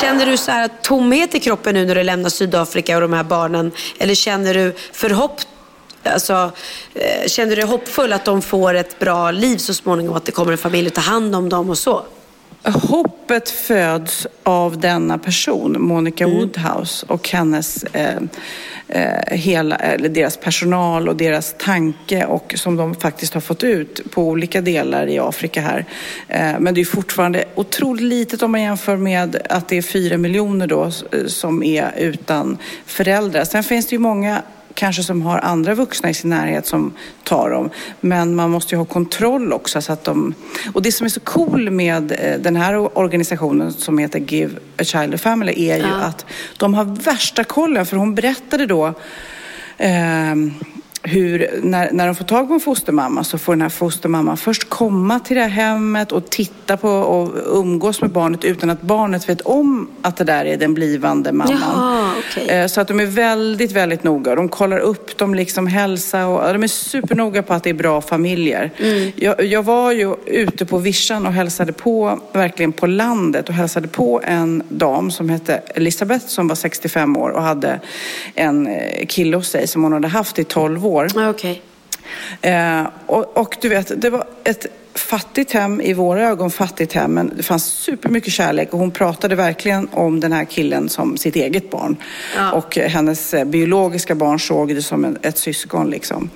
Känner du så här tomhet i kroppen nu när du lämnar Sydafrika och de här barnen? Eller känner du förhopp... Alltså, eh, känner du dig hoppfull att de får ett bra liv så småningom? Att det kommer en familj att ta hand om dem och så? Hoppet föds av denna person, Monica Woodhouse och hennes eh, eh, hela, eller deras personal och deras tanke och som de faktiskt har fått ut på olika delar i Afrika här. Eh, men det är fortfarande otroligt litet om man jämför med att det är fyra miljoner då som är utan föräldrar. Sen finns det ju många kanske som har andra vuxna i sin närhet som tar dem. Men man måste ju ha kontroll också så att de... Och det som är så cool med eh, den här organisationen som heter Give a Child a Family är ju Ja. att de har värsta kollen för hon berättade då ehm, hur, när, när de får tag på en fostermamma så får den här fostermamman först komma till det här hemmet och titta på och umgås med barnet utan att barnet vet om att det där är den blivande mamman. Jaha, okej. Eh, Så att de är väldigt, väldigt noga. De kollar upp dem, liksom hälsa och de är supernoga på att det är bra familjer. Mm. Jag, jag var ju ute på vischan och hälsade på, verkligen på landet och hälsade på en dam som hette Elisabeth som var 65 år och hade en eh, kille hos sig som hon hade haft i 12 år. Ja, okej. Eh, och, och du vet, det var ett fattigt hem, i våra ögon fattigt hem, men det fanns supermycket kärlek och hon pratade verkligen om den här killen som sitt eget barn. Ja. Och eh, hennes eh, biologiska barn såg det som en, ett syskon liksom.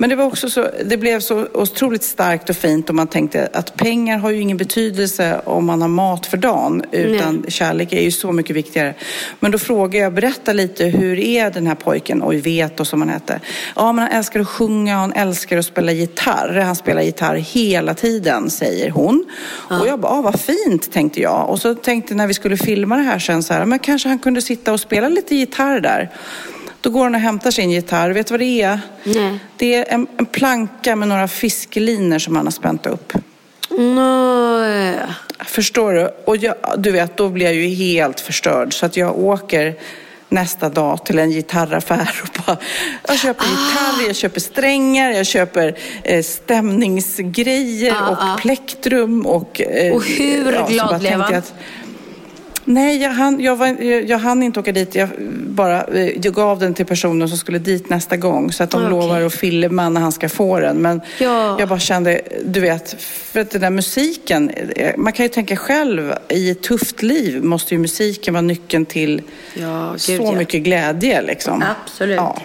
Men det var också så, det blev så otroligt starkt och fint och man tänkte att pengar har ju ingen betydelse om man har mat för dagen, utan kärlek är ju så mycket viktigare. Men då frågade jag, berätta lite, hur är den här pojken, Oiveto som han hette? Ja, men han älskar att sjunga, han älskar att spela gitarr. Han spelar gitarr hela tiden, säger hon. Och jag bara, ah, vad fint, tänkte jag. Och så tänkte när vi skulle filma det här sen så här, men kanske han kunde sitta och spela lite gitarr där. Då går han och hämtar sin gitarr. Vet du vad det är? Nej. Det är en, en planka med några fiskelinor som han har spänt upp. Nej. Förstår du? Och jag, du vet, då blir jag ju helt förstörd. Så att jag åker nästa dag till en gitarraffär och bara, jag köper gitarr, jag köper strängar, jag köper eh, stämningsgrejer Ah, ah. och plektrum och... Eh, Och hur så glad blev han? Nej, jag hann, jag, var, jag, hann inte åka dit. Jag, bara, eh, jag gav den till personen som skulle dit nästa gång. Så att de Ah, okej. lovar att filma när han ska få den. Men Ja. jag bara kände, du vet, för att den där musiken. eh, Man kan ju tänka själv, i ett tufft liv måste ju musiken vara nyckeln till Ja, gud, så mycket glädje. Liksom. Absolut. Ja.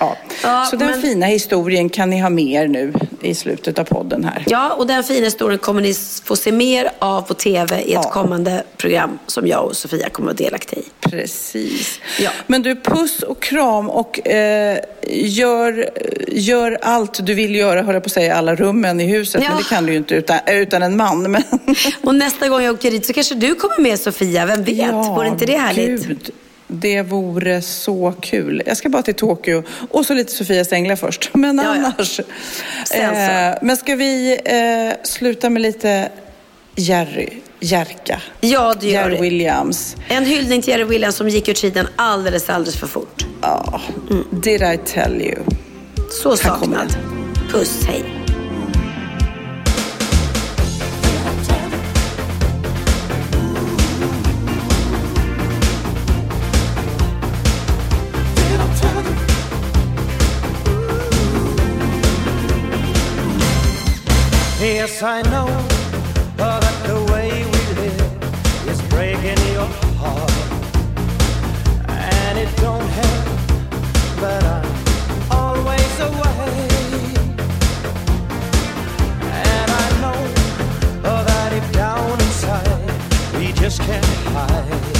Ja. Ja, så den men- fina historien kan ni ha med er nu i slutet av podden här. Ja, och den fina historien kommer ni få se mer av på tv i ett Ja. kommande program som jag och Sofia kommer att vara delaktiga i. Precis. Ja. Men du, puss och kram och eh, gör, gör allt du vill göra, höll jag på att säga, i alla rummen i huset. Ja. Men det kan du ju inte utan, utan en man. Men... Och nästa gång jag åker dit så kanske du kommer med Sofia, vem vet? Vore inte det härligt? Gud, det vore så kul. Jag ska bara till Tokyo och så lite Sofias änglar först. Men Ja, ja. annars. Så. Eh, men ska vi eh, sluta med lite Jerry, Jerka? Ja, det gör Jerry. Williams. En hyllning till Jerry Williams som gick ur tiden alldeles, alldeles för fort. Ja, did I tell you? Så saknad. Puss, hej. Yes, I know that the way we live is breaking your heart, and it don't help that I'm always away. And I know that if down inside we just can't hide.